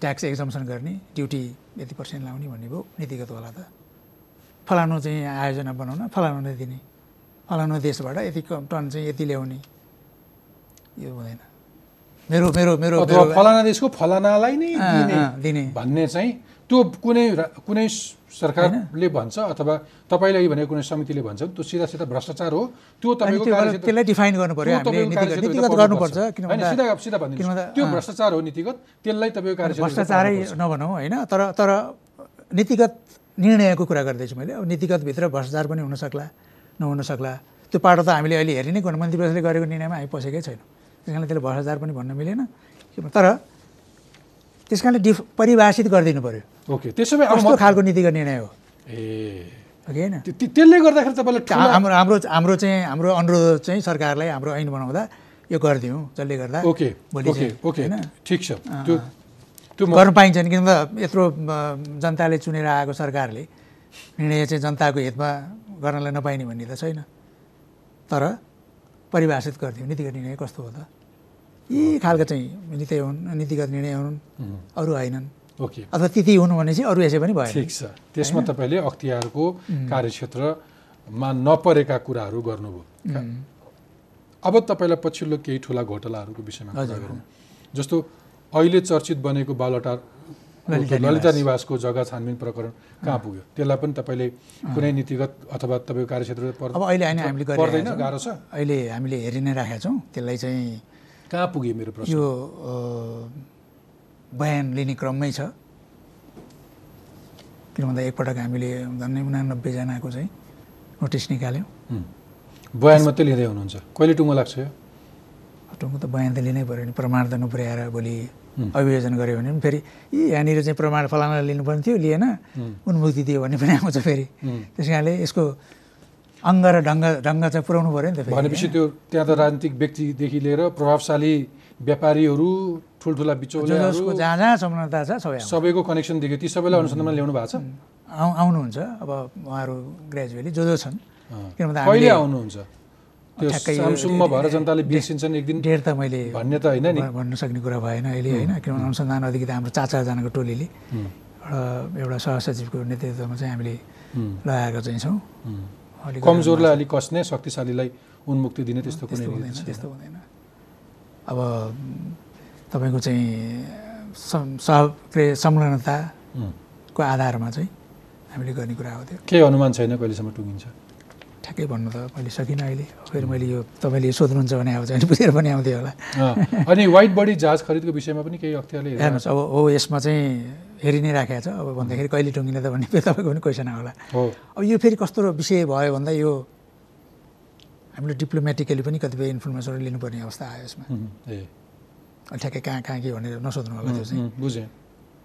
ट्याक्स एक्जम्सन गर्ने ड्युटी यति पर्सेन्ट लाउने भन्ने भयो। नीतिगत होला त। फलानु चाहिँ आयोजना बनाउन फलानुले दिने। फलानु देशबाट यति टन चाहिँ यति ल्याउने यो हुँदैन मेरो मेरो मेरो फलाना देशको फलानालाई नै दिने। भन्ने चाहिँ त्यो कुनै कुनै सरकारले भन्छ अथवा तपाईँले भनेको कुनै समितिले भन्छ त्यो सिधा सिधा भ्रष्टाचार हो त्यो त्यसलाई डिफाइन गर्नु पर्यो नीतिगत। गर्नुपर्छ किन होइन, भन्दा सिधा सिधा किन भनिदिनुहोस् भन्दा, त्यो। भ्रष्टाचार हो नीतिगत त्यसलाई तपाईँको कार्यक्षेत्रभित्र भ्रष्टाचारै। नभनौँ होइन तर तर नीतिगत निर्णयको कुरा गर्दैछु मैले अब नीतिगतभित्र भ्रष्टाचार पनि हुन सक्ला नहुन सक्ला। त्यो पाटो त हामीले अहिले हेरि नै गर्नु मन्त्री परिषदले गरेको निर्णयमा हामी पसेकै छैनौँ। त्यस कारणले त्यसले भ्रष्टाचार पनि भन्न मिलेन। तर त्यस कारणले डिफ परिभाषित गरिदिनु पर्यो। ओके त्यसो भए कस्तो खालको नीतिगत निर्णय हो? ए। होइन? त्यसले गर्दाखेरि तपाईँलाई हाम्रो हाम्रो हाम्रो चाहिँ हाम्रो अनुरोध चाहिँ सरकारलाई हाम्रो ऐन बनाउँदा यो गरिदिउँ जसले गर्दा ओके भोलि ओके होइन? ठिक छ। त्यो त्यो गर्नु पाइन्छ नि किन भन्दा यत्रो जनताले चुनेर आएको सरकारले निर्णय चाहिँ जनताको हितमा गर्नलाई नपाइने भन्ने त छैन। तर परिभाषित गरिदिउँ नीतिगत निर्णय कस्तो हो त? यी खालका चाहिँ नीति हुन् नीतिगत निर्णय हुन् अरू होइनन्। ओके। अथवा तिथि हुनु भनेपछि अरू यसै पनि भएन। ठिक छ। त्यसमा तपाईँले अख्तियारको कार्यक्षेत्रमा नपरेका कुराहरू गर्नुभयो। अब तपाईँलाई पछिल्लो केही ठुला घोटालाहरूको विषयमा कुरा। गरौँ। जस्तो अहिले चर्चित बनेको बालटा ललिता ललिता निवास। निवासको जग्गा छानबिन प्रकरण कहाँ पुग्यो? त्यसलाई पनि तपाईँले कुनै नीतिगत अथवा तपाईँको कार्यक्षेत्र अब अहिले होइन हामीले पर्दैन। गाह्रो छ? अहिले हामीले हेरि नै राखेका छौँ। त्यसलाई चाहिँ कहाँ पुग्यो मेरो प्रश्न? यो बयान लिने क्रममै छ। किन भन्दा एकपटक हामीले झन्डै उनानब्बेजनाको चाहिँ नोटिस निकाल्यौँ। बयान मात्रै लिँदै हुनुहुन्छ। कहिले टुङ्गो लाग्छ यो? टुङ्गो त बयान त लिनै पऱ्यो नि। प्रमाण त नपुर्याएर भोलि अभियोजन गऱ्यो भने पनि फेरि यी यहाँनिर चाहिँ प्रमाण फलाना लिनुपर्ने थियो लिएन। उन्मुक्ति दियो भन्ने पनि आउँछ फेरि। त्यस कारणले यसको अङ्ग र ढङ्ग ढङ्ग चाहिँ पुऱ्याउनु पऱ्यो नि त फेरि। भनेपछि त्यो त्यहाँ त राजनीतिक व्यक्तिदेखि लिएर प्रभावशाली व्यापारीहरू ठुल्ठुला बिचौलियाहरू जहाँ जहाँ समानता छ सबै सबैको कनेक्सन देखियो ती सबैलाई अनुसन्धानमा ल्याउनु भएको छ? आउ आउनुहुन्छ। अब उहाँहरू ग्रेजुएली जो जो छन्। अँ। किन भन्दा कहिले हामीले आउनुहुन्छ? भएर जनताले बिर्सिन्छन् एक दिन डेढ त मैले भन्ने त होइन नि। भन्न सक्ने कुरा भएन अहिले होइन। किनभने अनुसन्धान अधिकृत हाम्रो चार चारजनाको टोलीले एउटा एउटा सहसचिवको नेतृत्वमा चाहिँ हामीले लगाएका चाहिँ छौँ। अलिक कमजोरलाई अलिक कस्ने शक्तिशालीलाई उन्मुक्ति दिने त्यस्तो कुनै हुँदैन। त्यस्तो हुँदैन। अब तपाईँको चाहिँ सह संलग्नताको आधारमा चाहिँ हामीले गर्ने कुरा हो त्यो। केही अनुमान छैन कहिलेसम्म टुङ्गिन्छ। ठ्याक्कै भन्नु त मैले सकिनँ अहिले। फेरि मैले यो तपाईँले सोध्नुहुन्छ भने अब चाहिँ बुझेर पनि आउँथ्यो होला। अनि वाइट बडी जहाज खरिदको विषयमा पनि केही अख्तियारले हेर्नुहोस् अब हो यसमा चाहिँ हेरि नै राखेको छ। अब भन्दाखेरि कहिले टुङ्गिने त भन्ने फेरि तपाईँको पनि क्वेसन होला। हो। अब यो फेरि कस्तो विषय भयो भन्दा यो हामीले डिप्लोमेटिकली पनि कतिपय इन्फर्मेसनहरू लिनुपर्ने अवस्था आयो यसमा। ठ्याक्कै कहाँ कहाँ के भनेर नसोध्नु होला त्यो चाहिँ। बुझेँ।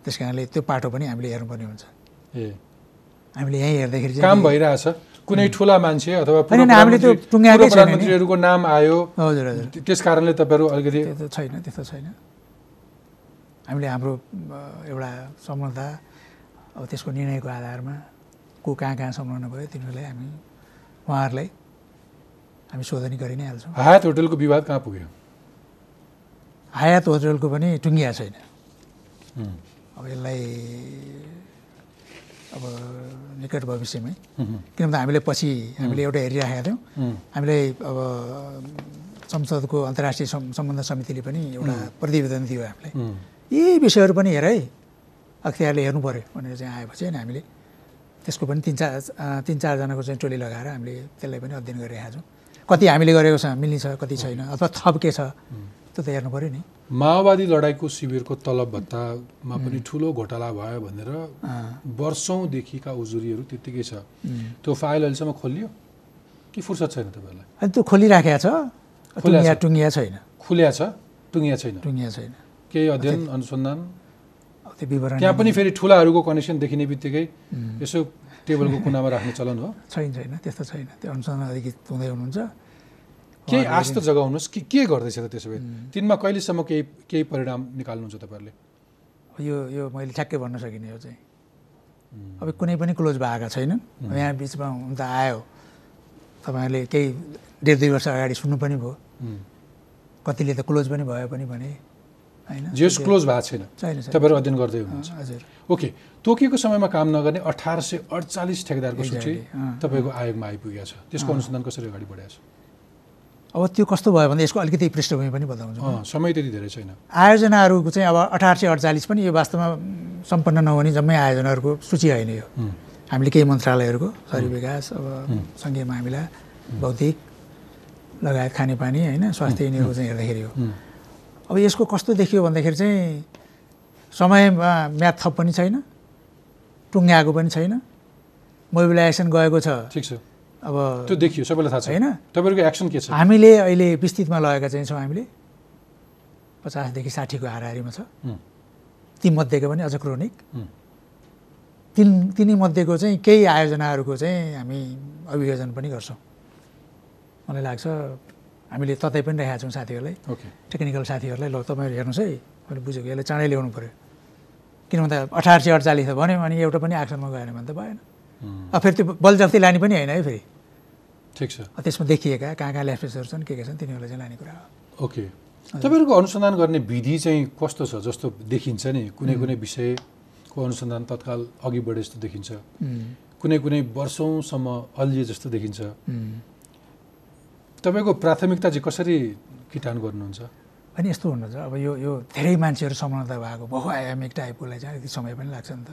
त्यस कारणले त्यो पाटो पनि हामीले हेर्नुपर्ने हुन्छ। ए। हामीले यहीँ हेर्दाखेरि काम भइरहेछ। कुनै ठुला मान्छे अथवा। प्रधानमन्त्रीहरूको नाम आयो। हजुर हजुर। त्यस कारणले तपाईँहरू अलिकति त्यो छैन त्यस्तो छैन। हामीले हाम्रो एउटा संलग्नता अब त्यसको निर्णयको आधारमा को कहाँ कहाँ संलग्न भयो तिनीहरूलाई हामी उहाँहरूलाई हामी शोधनी गरि नै हाल्छौँ। हायत होटलको विवाद कहाँ पुग्यो? हायात होटलको पनि टुङ्गिया छैन। अब यसलाई अब निकट भविष्यमै। उम्, किन भन्दा हामीले पछि हामीले एउटा हेरिराखेका थियौँ। हामीले अब संसदको अन्तर्राष्ट्रिय सम्- सम्बन्ध समितिले पनि एउटा प्रतिवेदन दियो हामीलाई। यी विषयहरू पनि हेर। है अख्तियारले हेर्नु पऱ्यो भनेर चाहिँ आएपछि होइन हामीले त्यसको पनि तिन चार तिन चारजनाको चाहिँ टोली लगाएर हामीले त्यसलाई पनि अध्ययन गरिरहेका छौँ। कति हामीले गरेको छ मिल्ने छ कति छैन अथवा थप के छ। त हेर्नु पऱ्यो नि। माओवादी लडाइँको शिविरको तलब भत्तामा पनि ठुलो घोटाला भयो भनेर वर्षौँदेखिका उजुरीहरू त्यत्तिकै छ। त्यो फाइल अहिलेसम्म खोलियो? कि फुर्सद छैन तपाईँहरूलाई? अनि त्यो खोलिराखेका छ? टुङ्गिया। टुङ्गिया छैन। खुल्या छ? टुङ्गिया छैन। टुङ्गिया छैन। केही अध्ययन अनुसन्धान? त्यो विवरण त्यहाँ पनि फेरि ठुलाहरूको कनेक्सन देखिने बित्तिकै यसो टेबलको कुनामा राख्ने चलन हो। छैन छैन। त्यस्तो छैन। त्यो अनुसन्धान अधिकृत हुँदै हुनुहुन्छ। केही त जगाउनुहोस्। कि के गर्दैछ त त्यसो भए? तिनमा कहिलेसम्म केही केही परिणाम निकाल्नुहुन्छ तपाईँहरूले? यो यो मैले ठ्याक्कै भन्न सकिनँ यो चाहिँ। अब कुनै पनि क्लोज भएका छैनन्। अब यहाँ बिचमा हुन त आयो। तपाईँहरूले केही डेढ दुई वर्ष अगाडि सुन्नु पनि भयो। कतिले त क्लोज पनि भयो पनि भने होइन? जेस क्लोज भएको छैन। छैन छैन। तपाईँहरू अध्ययन गर्दै हुनुहुन्छ। हजुर। ओके। तोकिएको समयमा काम नगर्ने अठार सय अडचालिस ठेकेदारको सूची तपाईँको आयोगमा आइपुगेको छ। त्यसको अनुसन्धान कसरी अगाडि बढाएको छ? अब त्यो कस्तो भयो भने यसको अलिकति पृष्ठभूमि पनि बताउँछु समय त्यति धेरै छैन। आयोजनाहरूको चाहिँ अब अठार सय अडचालिस पनि यो वास्तवमा सम्पन्न नहुने जम्मै आयोजनाहरूको सूची होइन यो। हामीले केही मन्त्रालयहरूको शहरी विकास अब सङ्घीय मामिला भौतिक लगायत खानेपानी होइन स्वास्थ्य यिनीहरूको चाहिँ हेर्दाखेरि हो। अब यसको कस्तो देखियो भन्दाखेरि चाहिँ समयमा म्याथ थप पनि छैन टुङ्ग्याएको पनि छैन मोबिलाइजेसन गएको छ। ठिक छ। अब त्यो देखियो सबैलाई थाहा छ। होइन? तपाईँहरूको एक्सन के छ? हामीले अहिले विस्तृतमा लगेका चाहिँ छौँ हामीले। पचासदेखि साठीको हाराहारीमा छ। उम्, तीमध्येको पनि अझ क्रोनिक। तिन तिनीमध्येको चाहिँ केही आयोजनाहरूको चाहिँ हामी अभियोजन पनि गर्छौँ। मलाई लाग्छ हामीले ततै पनि राखेका छौँ साथीहरूलाई। ओके। टेक्निकल साथीहरूलाई ल तपाईँहरू हेर्नुहोस् है। मैले बुझेको यसलाई चाँडै ल्याउनु पऱ्यो किन भन्दा अठार सय अडचालिस त भन्यो अनि एउटा पनि एक्सनमा गएन भने त भएन। अब फेरि त्यो बलजफ्ती लाने पनि होइन है फेरि। ठिक छ। त्यसमा देखिएका कहाँ कहाँ ल्याप्सेसहरू छन् के के छन् तिनीहरूलाई चाहिँ लाने कुरा हो। ओके। तपाईँहरूको अनुसन्धान गर्ने विधि चाहिँ कस्तो छ? जस्तो देखिन्छ नि कुनै कुनै विषयको अनुसन्धान तत्काल अघि बढे जस्तो देखिन्छ। कुनै कुनै वर्षौँसम्म अल्झिए जस्तो देखिन्छ। तपाईँको प्राथमिकता चाहिँ कसरी किटान गर्नुहुन्छ? अनि यस्तो हुनुहुन्छ अब यो यो धेरै मान्छेहरू समानता भएको बहुआयामिक टाइपकोलाई चाहिँ अलिकति समय पनि लाग्छ नि त।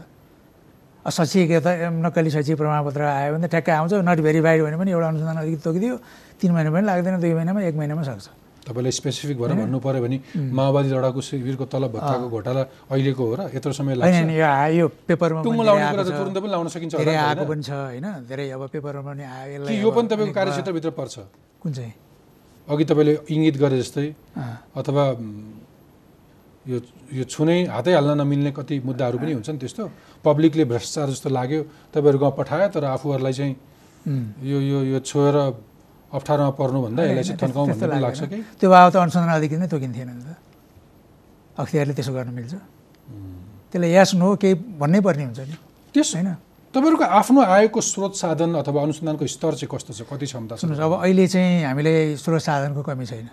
अब सचिएको त एम नक्कली सचिव प्रमाणपत्र आयो भने ठ्याक्कै आउँछ नट भेरिफाइड भने पनि एउटा अनुसन्धान अलिकति तोकिदियो। तिन महिना पनि लाग्दैन दुई महिनामा एक महिनामा सक्छ। तपाईँलाई स्पेसिफिक भएर भन्नु पऱ्यो भने माओवादी लडाकु शिविरको तलब भत्ताको घोटाला अहिलेको हो र यत्रो समय लाग्छ। यो पेपरमा पनि लाउने सकिन्छ धेरै आएको? पनि छ होइन? धेरै अब पेपरमा पनि आयो यो पनि तपाईँको कार्यक्षेत्रभित्र पर्छ? कुन चाहिँ? अघि तपाईँले इङ्गित गरे जस्तै अथवा यो यो छुनै हातै हाल्न नमिल्ने कति मुद्दाहरू पनि हुन्छन् त्यस्तो। पब्लिकले भ्रष्टाचार जस्तो लाग्यो तपाईँहरू गाउँ पठायो तर आफूहरूलाई चाहिँ। यो यो यो छोएर अप्ठ्यारोमा पर्नुभन्दा यसलाई चाहिँ थन्काउँ भन्ने पनि लाग्छ। कि? त्यो भए त अनुसन्धान अधिकृत नै तोकिन्थेन नि त। अख्तियारले त्यसो गर्न मिल्छ। त्यसलाई यस नो केही भन्नै पर्ने हुन्छ नि। त्यस होइन? तपाईँहरूको आफ्नो आयको स्रोत साधन अथवा अनुसन्धानको स्तर चाहिँ कस्तो छ? कति क्षमता छ? अब अहिले चाहिँ हामीले स्रोत साधनको कमी छैन।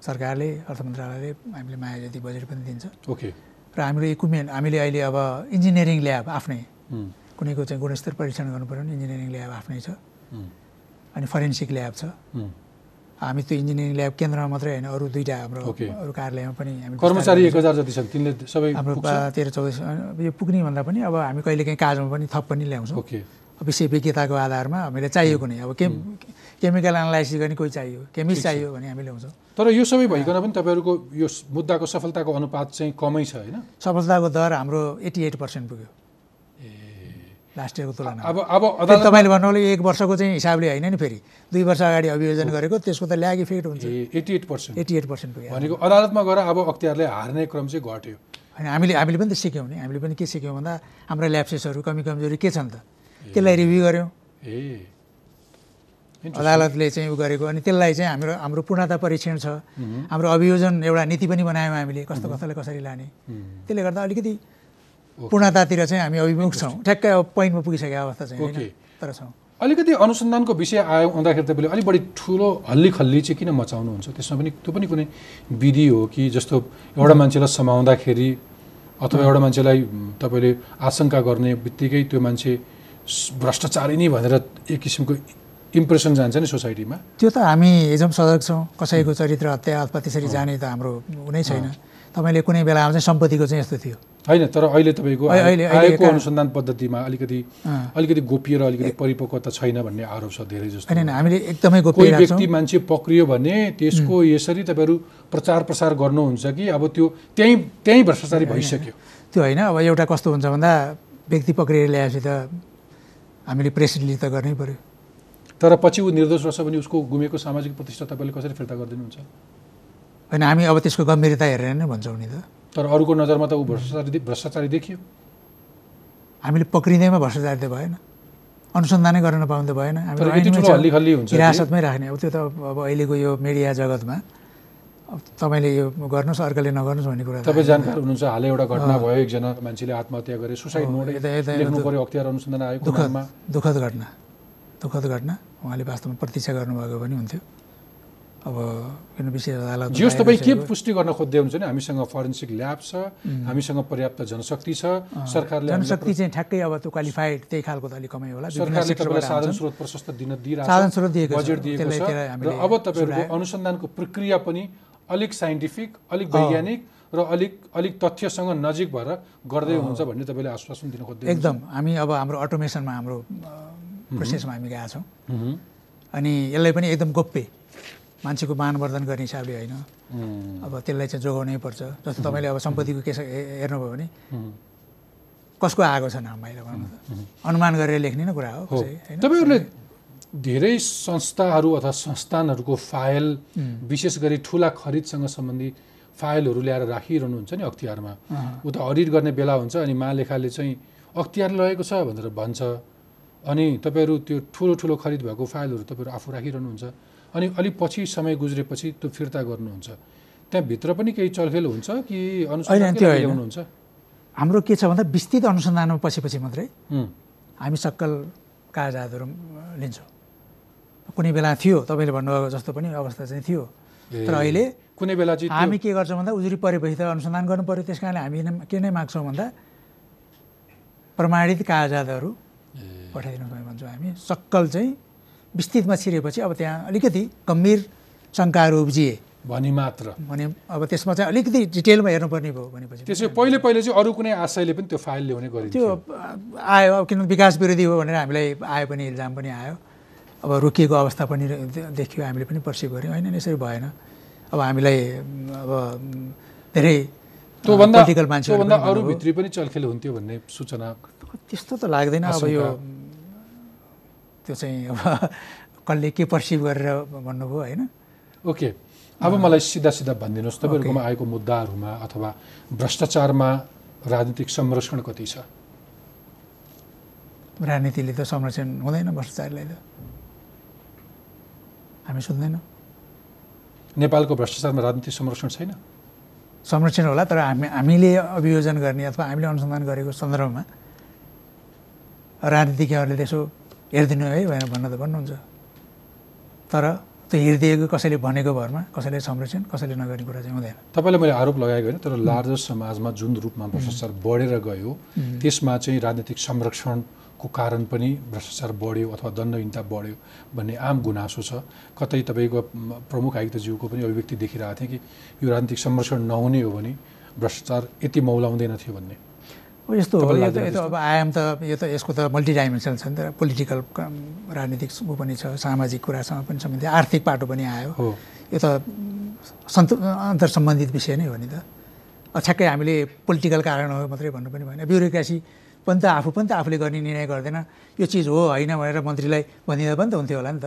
सरकारले अर्थ मन्त्रालयले हामीले माया जति बजेट पनि दिन्छ। ओके। र हामीले इक्विपमेन्ट हामीले अहिले अब इन्जिनियरिङ ल्याब आफ्नै। कुनैको चाहिँ गुणस्तर परीक्षण गर्नु पऱ्यो भने इन्जिनियरिङ ल्याब आफ्नै छ। अनि फरेन्सिक ल्याब छ। हामी त्यो इन्जिनियरिङ ल्याब केन्द्रमा मात्रै होइन अरू दुईवटा हाम्रो। अरू कार्यालयमा पनि हामी कर्मचारी एक हजार जति छन् तिनले सबै हाम्रो तेह्र चौध यो पुग्ने भन्दा पनि अब हामी कहिले काहीँ काजमा पनि थप पनि ल्याउँछौँ। विषय विज्ञताको आधारमा हामीले चाहिएको नै अब केम केमिकल एनालाइसिस गर्ने कोही चाहियो केमिस्ट चाहियो भने हामी ल्याउँछौँ। तर यो सबै भइकन पनि तपाईँहरूको यो मुद्दाको सफलताको अनुपात चाहिँ कमै छ होइन? सफलताको दर हाम्रो एट्टी एट पर्सेन्ट पुग्यो। लास्ट इयरको तुलनामा। अब अब तपाईँले भन्नुभयो एक वर्षको चाहिँ हिसाबले होइन नि फेरि। दुई वर्ष अगाडि अभियोजन गरेको त्यसको त ल्याग इफेक्ट हुन्छ। Eighty eight percent. Eighty eight percent पुग्यो। भनेको अदालतमा गएर अब अख्तियारले हार्ने क्रम चाहिँ घट्यो। अनि हामीले हामीले पनि त सिक्यौँ नि। हामीले पनि के सिक्यौँ भन्दा हाम्रा ल्याप्सेसहरू कमी कमजोरी के छन् त? त्यसलाई रिभ्यू गऱ्यौँ ए. अदालतले चाहिँ उ गरेको। अनि त्यसलाई चाहिँ हाम्रो हाम्रो पूर्णता परीक्षण छ। हाम्रो अभियोजन एउटा नीति पनि बनायौँ हामीले कस्तो कस्तोलाई कसरी लाने। त्यसले गर्दा अलिकति पूर्णतातिर चाहिँ हामी अभिमुख छौँ। ठ्याक्कै अब पोइन्टमा पुगिसकेको अवस्था चाहिँ तर छौँ। अलिकति अनुसन्धानको विषय आयो आउँदाखेरि तपाईँले अलिक बढी ठुलो हल्ली खल्ली चाहिँ किन मचाउनुहुन्छ? त्यसमा पनि त्यो पनि कुनै विधि हो कि जस्तो एउटा मान्छेलाई समाउँदाखेरि अथवा एउटा मान्छेलाई तपाईँले आशंका गर्ने बित्तिकै त्यो मान्छे भ्रष्टाचारी नै भनेर एक किसिमको इम्प्रेसन जान्छ नि सोसाइटीमा। त्यो त हामी एकदम सजग छौँ कसैको चरित्र हत्या अथवा त्यसरी जाने त हाम्रो कुनै छैन। तपाईँले कुनै बेलामा चाहिँ सम्पत्तिको चाहिँ यस्तो थियो। होइन तर अहिले तपाईँको अहिले- अहिले- आय- आएको अहिले- अनुसन्धान पद्धतिमा अलिकति। अलिकति गोप्य र अलिकति परिपक्वता छैन भन्ने आरोप छ धेरै जस्तो। होइन हामीले एकदमै गोप्य व्यक्ति मान्छे पक्रियो भने त्यसको यसरी तपाईँहरू प्रचार प्रसार गर्नुहुन्छ कि अब त्यो त्यहीँ त्यहीँ भ्रष्टाचारी भइसक्यो। त्यो होइन अब एउटा कस्तो हुन्छ भन्दा व्यक्ति पक्रिएर ल्याएपछि त हामीले प्रेस रिलिज त गर्नै पऱ्यो तर पछि ऊ निर्दोष रहेछ भने उसको गुमेको सामाजिक प्रतिष्ठा तपाईँले कसरी फिर्ता गरिदिनुहुन्छ? होइन हामी अब त्यसको गम्भीरता हेरेर नै भन्छौँ नि त। तर अरूको नजरमा त ऊ भ्रष्टाचारी भ्रष्टाचारी देखियो। हामीले पक्रिँदैमा भ्रष्टाचार त भएन। अनुसन्धानै गर्न नपाउँदा भएन। हिरासतमै राख्ने। अब त्यो त अब अहिलेको यो मिडिया जगतमा तपाईँले यो गर्नुहोस् अर्काले नगर्नुहोस् भन्ने कुरा तपाईँ जानकार हुनुहुन्छ हालै एउटा घटना भयो एकजना मान्छेले आत्महत्या गरे सुसाइड नोट लेख्नु पर्यो अख्तियार अनुसन्धान आयोगको दुःखद नाममा। दुःखद घटना। दुःखद घटना। उहाँले वास्तवमा प्रतीक्षा गर्नुभएको पनि हुन्थ्यो। अब किन विशेष अदालत जियोस् तपाईँ के पुष्टि गर्न खोज्दै हुनुहुन्छ भने हामीसँग फरेन्सिक ल्याब छ हामीसँग पर्याप्त जनशक्ति छ सरकारले जनशक्ति चाहिँ ठ्याक्कै अब त्यो क्वालिफाइड त्यही खालको त अलिक कमै होला। सरकारले तपाईँलाई साधन। स्रोत प्रशस्त दिन दिइरहेको साधन स्रोत दिएको। बजेट दिएको छ। र अब तपाईँहरूको अनुसन्धानको प्रक्रिया पनि अलिक साइन्टिफिक अलिक वैज्ञानिक र अलिक अलिक तथ्यसँग नजिक भएर गर्दै हुन्छ भन्ने तपाईँले आश्वासन दिन खोज्दै। एकदम। हामी अब हाम्रो अटोमेसनमा हाम्रो प्रोसेसमा हामी गएका छौँ। अनि यसलाई पनि एकदम गोप्य मान्छेको मानवर्धन गर्ने हिसाबले होइन। अब त्यसलाई चाहिँ जोगाउनै पर्छ। जस्तो तपाईँले अब सम्पत्तिको केस हेर्नुभयो भने। कसको आएको छ नाम बाहिर भन्नु त? अनुमान गरेर लेख्ने नै कुरा हो? तपाईँहरूले धेरै संस्थाहरू अथवा संस्थानहरूको फाइल विशेष गरी ठुला खरिदसँग सम्बन्धित फाइलहरू ल्याएर राखिरहनुहुन्छ नि अख्तियारमा। उता अडिट गर्ने बेला हुन्छ अनि महालेखाले चाहिँ अख्तियार लगेको छ भनेर भन्छ। अनि तपाईँहरू त्यो ठुलो ठुलो खरिद भएको फाइलहरू तपाईँहरू आफू राखिरहनुहुन्छ। अनि अलिक पछि समय गुज्रेपछि त्यो फिर्ता गर्नुहुन्छ। त्यहाँभित्र पनि केही चलखेल हुन्छ कि। ल्याउनुहुन्छ? हाम्रो के छ भन्दा विस्तृत अनुसन्धानमा पछि पछि मात्रै हामी सक्कल कागजातहरू लिन्छौँ। कुनै बेला थियो तपाईँले भन्नुभएको जस्तो पनि अवस्था चाहिँ थियो। तर अहिले कुनै बेला चाहिँ हामी के गर्छौँ भन्दा उजुरी परेपछि त अनुसन्धान गर्नु पऱ्यो त्यस कारणले हामी के नै माग्छौँ भन्दा प्रमाणित कागजातहरू पठाइदिनु तपाईँ भन्छौँ हामी। सक्कल चाहिँ विस्तृतमा छिरेपछि अब त्यहाँ अलिकति गम्भीर शङ्काहरू उब्जिए भनी मात्र। भने अब त्यसमा चाहिँ अलिकति डिटेलमा हेर्नुपर्ने भयो भनेपछि त्यसो पहिले पहिले चाहिँ अरू कुनै आशयले पनि त्यो फाइल ल्याउने गरिन्थ्यो। त्यो आयो अब किनभने विकास विरोधी हो भनेर हामीलाई आयो पनि इल्जाम पनि आयो। अब रोकिएको अवस्था पनि देखियो हामीले पनि पर्सिभ गऱ्यौँ। होइन यसरी भएन। अब हामीलाई अब धेरै पोलिटिकल पनि अरू। भित्री पनि चलखेल हुन्थ्यो भन्ने सूचना। त्यस्तो त लाग्दैन। अब यो। त्यो चाहिँ अब कसले के पर्सिभ गरेर भन्नुभयो होइन? ओके। अब मलाई सिधा सिधा भनिदिनुहोस्। तपाईँहरूकोमा आएको मुद्दाहरूमा अथवा भ्रष्टाचारमा राजनीतिक संरक्षण कति छ? राजनीतिले त संरक्षण हुँदैन भ्रष्टाचारलाई त। हामी सुन्दैनौँ नेपालको भ्रष्टाचारमा राजनीतिक संरक्षण छैन संरक्षण होला तर हामी हामीले अभियोजन गर्ने अथवा हामीले अनुसन्धान गरेको सन्दर्भमा राजनीतिज्ञहरूले त्यसो हेरिदिनु है भनेर भन्न त भन्नुहुन्छ तर त्यो हेरिदिएको कसैले भनेको भरमा कसैले संरक्षण कसैले नगर्ने कुरा चाहिँ हुँदैन तपाईँलाई मैले आरोप लगाएको होइन तर लार्जर समाजमा जुन रूपमा भ्रष्टाचार बढेर गयो त्यसमा चाहिँ राजनीतिक संरक्षणको कारण पनि भ्रष्टाचार बढ्यो अथवा दण्डहीनता बढ्यो भन्ने आम गुनासो छ। कतै तपाईँको प्रमुख आयुक्तज्यूको पनि अभिव्यक्ति देखिरहेको थिएँ कि यो राजनीतिक संरक्षण नहुने हो भने भ्रष्टाचार यति मौलाउँदैन थियो भन्ने। यस्तो हो। यो त यो त अब आयाम त यो त यसको त मल्टिडाइमेन्सनल छ नि त। पोलिटिकल राजनीतिक ऊ पनि छ सामाजिक कुरासँग पनि सम्बन्धित आर्थिक पाटो पनि आयो। हो। यो त सन्तु अन्तर सम्बन्धित विषय नै हो नि त। ठ्याक्कै हामीले पोलिटिकल कारण हो मात्रै भन्नु पनि भएन। ब्युरोक्रासी पनि त आफू पनि त आफूले गर्ने निर्णय गर्दैन। यो चिज हो होइन भनेर मन्त्रीलाई भनिदिँदा पनि त हुन्थ्यो होला नि त।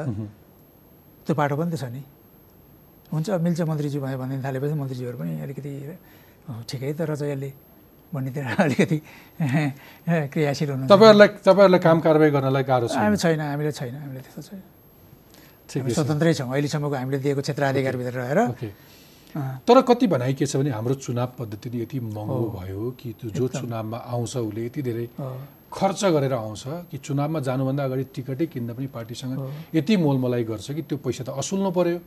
त्यो पाटो पनि त छ नि। हुन्छ मिल्छ मन्त्रीज्यू भनेर भनिदिन थालेपछि मन्त्रीज्यूहरू पनि अलिकति ठिकै त रहेछ यसले भन्नेतिर अलिकति क्रियाशील हुनु तपाईँहरूलाई तपाईँहरूलाई काम कारवाही गर्नलाई गाह्रो छ। हामी छैन हामीले छैन हामीले त्यस्तो छैन। स्वतन्त्रै छौँ अहिलेसम्मको हामीले दिएको क्षेत्राधिकारभित्र रहेर। तर कति भनाइ के छ भने हाम्रो चुनाव पद्धति नै यति महँगो भयो कि त्यो जो चुनावमा आउँछ उसले यति धेरै। खर्च गरेर आउँछ कि चुनावमा जानुभन्दा अगाडि टिकटै किन्दा पनि पार्टीसँग यति मोलमलाइ गर्छ कि त्यो पैसा त असुल्नु पर्यो।